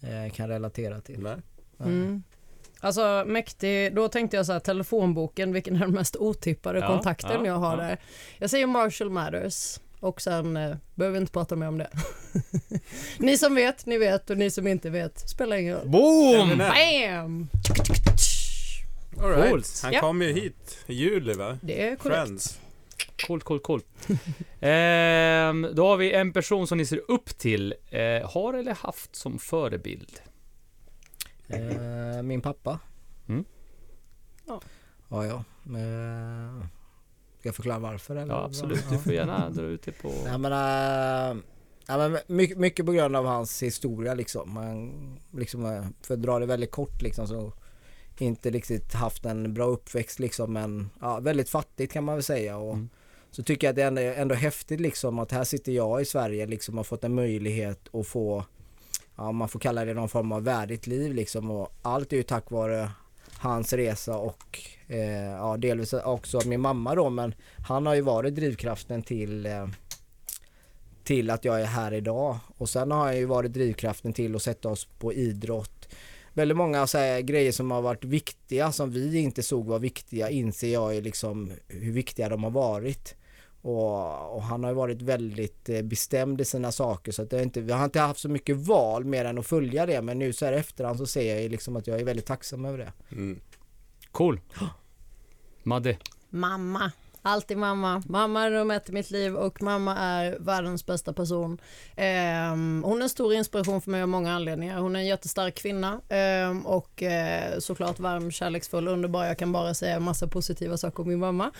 eh, kan relatera till. Nej. Mm. Alltså mäktig, då tänkte jag så här telefonboken, vilken är den mest otippade Ja, kontakten ja, jag har ja. där? Jag säger Marshall Matters och sen eh, behöver vi inte prata mer om det. ni som vet, ni vet och ni som inte vet, spelar ingen roll. Boom! Bam! All right. Coolt. Han Ja. kom ju hit i juli va? Det är korrekt. Friends. Coolt, coolt, coolt. ehm, då har vi en person som ni ser upp till. Eh, har eller haft som förebild? Eh, min pappa. Mm. Ja. Ja ja. Eh, ska jag förklara varför eller? Ja, absolut. Du får gärna dra ut det på... Jag menar, ja, men mycket, mycket på grund av hans historia liksom. Han, liksom eh, för att dra det väldigt kort liksom så inte riktigt haft en bra uppväxt liksom men ja, väldigt fattigt kan man väl säga. Och Mm. så tycker jag att det är ändå, ändå häftigt liksom att här sitter jag i Sverige liksom och har fått en möjlighet att få ja man får kalla det någon form av värdigt liv liksom. Och allt är ju tack vare hans resa och eh, ja delvis också min mamma då men han har ju varit drivkraften till eh, till att jag är här idag. Och sen har jag ju varit drivkraften till att sätta oss på idrott väldigt många så här, grejer som har varit viktiga som vi inte såg var viktiga inser jag är liksom hur viktiga de har varit och, och han har ju varit väldigt eh, bestämd i sina saker så att det är inte, vi har inte haft så mycket val mer än att följa det men nu så här efterhand så ser jag ju liksom att jag är väldigt tacksam över det. Mm. Cool. Madde. Mamma. Alltid mamma. Mamma är nummer ett i mitt liv och mamma är världens bästa person. Ehm, hon är en stor inspiration för mig av många anledningar. Hon är en jättestark kvinna ehm, och eh, såklart varm, kärleksfull, underbar. Jag kan bara säga massa positiva saker om min mamma.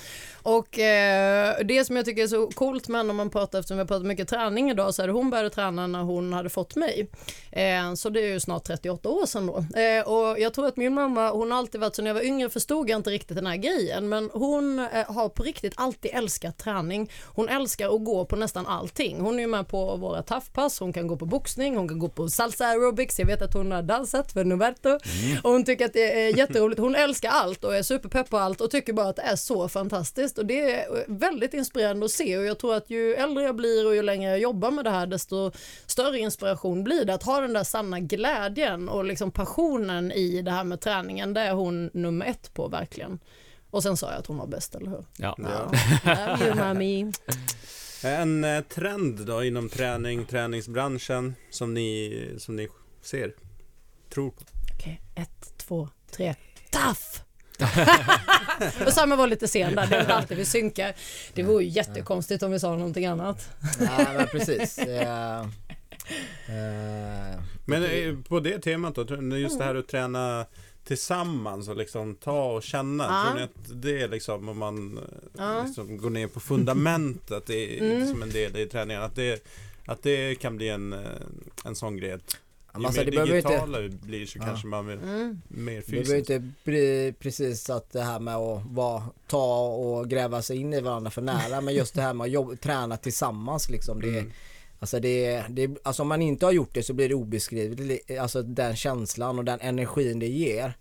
Och eh, det som jag tycker är så coolt med henne om man pratar, eftersom vi har pratat mycket träning idag, så är det hon började träna när hon hade fått mig. Ehm, så det är ju snart 38 år sedan då. Eh, och jag tror att min mamma, hon har alltid varit så när jag var yngre förstod jag inte riktigt den här grejen, men hon eh, har på riktigt alltid älskat träning. Hon älskar att gå på nästan allting. Hon är med på våra taffpass, hon kan gå på boxning, hon kan gå på salsa aerobics. Jag vet att hon har dansat för Noverto och hon tycker att det är jätteroligt. Hon älskar allt och är superpepp på allt och tycker bara att det är så fantastiskt och det är väldigt inspirerande att se och jag tror att ju äldre jag blir och ju längre jag jobbar med det här desto större inspiration blir det att ha den där sanna glädjen och liksom passionen i det här med träningen. Det är hon nummer ett på verkligen. Och sen sa jag att hon var bäst, eller hur? Ja. Ja. Love you mami. En eh, trend då inom träning, träningsbranschen som ni, som ni ser, tror på? Okej, ett, två, tre. Tough! och Samuel var lite sen där, det är alltid vi synkar. Det vore ju jättekonstigt om vi sa någonting annat. Nej men precis. Eh, eh, Men på det temat då, just det här att träna tillsammans och liksom ta och känna. Ja. Tror ni att det är liksom om man eh, Ja. liksom går ner på fundamentet det är Mm. som en del i träningen. Att det, att det kan bli en, eh, en sån grej. att Ju alltså, mer inte, digitala vi blir så Ja. kanske man vill Mm. mer det behöver fysiskt. inte bli precis att det här med att vara, ta och gräva sig in i varandra för nära men just det här med att jobba, träna tillsammans liksom. Det, Mm. Alltså det, det, alltså om man inte har gjort det så blir det obeskrivligt, alltså den känslan och den energin det ger.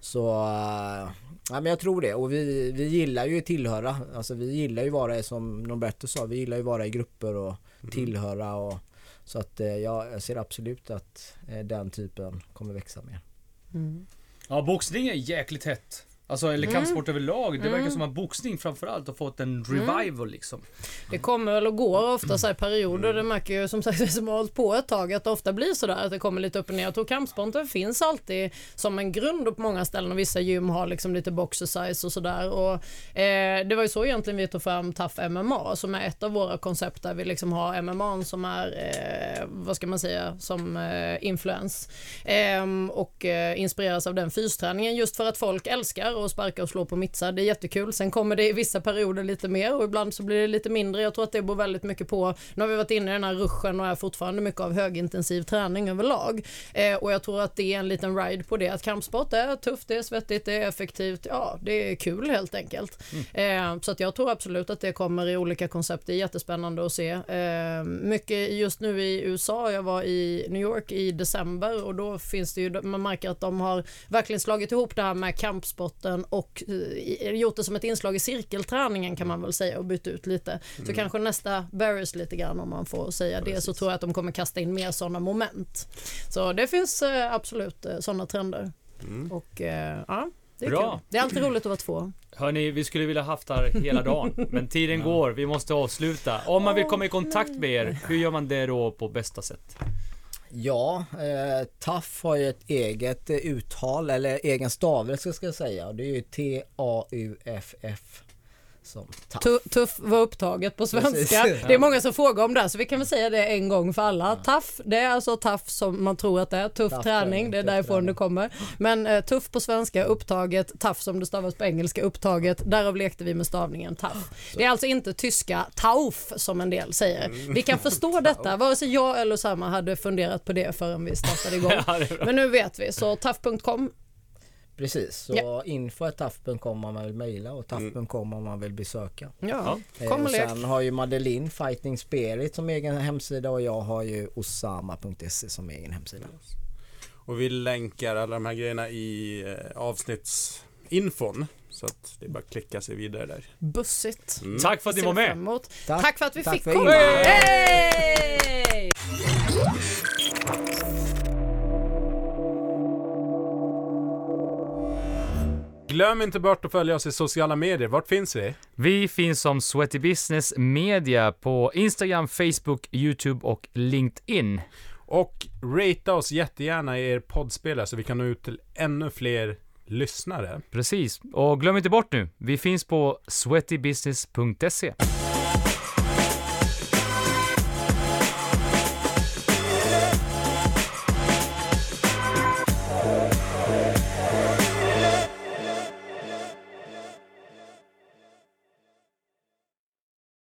Så, äh, ja men jag tror det och vi, vi gillar ju att tillhöra, alltså vi gillar ju vara som Norberto sa, vi gillar ju vara i grupper och Mm. tillhöra och så att eh, ja, jag ser absolut att eh, den typen kommer växa mer. Mm. Ja, boxning är jäkligt hett. Alltså, eller Mm. kampsport överlag. Det verkar Mm. som att boxning framförallt har fått en revival liksom. Det kommer väl och går ofta så här perioder. Det märker ju som sagt som har hållit på ett tag att det ofta blir så där att det kommer lite upp och ner. Jag tror kampsporten finns alltid som en grund på många ställen och vissa gym har liksom lite boxercise och sådär. Och, eh, det var ju så egentligen vi tog fram Tough MMA som är ett av våra koncept där vi liksom har MMA som är, eh, vad ska man säga, som eh, influens. Ehm, och eh, inspireras av den fysträningen just för att folk älskar att sparka och slå på mittsar. Det är jättekul. Sen kommer det i vissa perioder lite mer och ibland så blir det lite mindre. Jag tror att det beror väldigt mycket på, nu har vi varit inne i den här ruschen och är fortfarande mycket av högintensiv träning överlag. Eh, och jag tror att det är en liten ride på det. Att kampsport är tufft, det är svettigt, det är effektivt. Ja, det är kul helt enkelt. Eh, så att jag tror absolut att det kommer i olika koncept. Det är jättespännande att se. Eh, mycket just nu i USA. Jag var i New York i december och då finns det ju, man märker att de har verkligen slagit ihop det här med kampsporten och eh, gjort det som ett inslag i cirkelträningen kan man väl säga och bytt ut lite. Så kanske nästa Barris lite grann om man får säga det så tror jag att de kommer kasta in mer sådana moment. Så det finns eh, absolut eh, sådana trender. Mm. Och ja, det är Bra. kul. Det är alltid roligt att vara två. Hörni, vi skulle vilja haft här hela dagen. Men tiden går, vi måste avsluta. Om man vill komma i kontakt med er, hur gör man det då på bästa sätt? Ja, eh, TAF har ju ett eget eh, uttal eller egen stavelse ska jag säga. Och det är ju T-A-U-F-F som TAF. Tu- Tuff var upptaget på svenska. Precis. Det är många som frågar om det så vi kan väl säga det en gång för alla. Tuff, det är alltså tough som man tror att det är. Tuff Tough träning, träning, det är tuff därifrån träning. det kommer. Men eh, tuff på svenska, upptaget, tough som det stavas på engelska, upptaget. Därav lekte vi med stavningen tough. Det är alltså inte tyska tauf som en del säger. Vi kan förstå detta, vare sig jag eller Samma hade funderat på det förrän vi startade igång. Ja. Men nu vet vi, så tough.com. Precis, så Ja. info.taf.com om man vill mejla och taf.com om man vill besöka. Ja, Eh, kom och och lek. sen har ju Madeleine Fighting Spirit som egen hemsida och jag har ju osama.se som egen hemsida. Och vi länkar alla de här grejerna i eh, avsnittsinfon. Så att det är bara att klicka sig vidare där. Bussigt. Mm. Tack för att ni var med! Tack. Tack för att vi Tack fick komma! Glöm inte bort att följa oss i sociala medier. Vart finns vi? Vi finns som Sweaty Business Media på Instagram, Facebook, YouTube och LinkedIn. Och ratea oss jättegärna i er poddspelare så vi kan nå ut till ännu fler lyssnare. Precis. Och glöm inte bort nu, vi finns på sweatybusiness.se.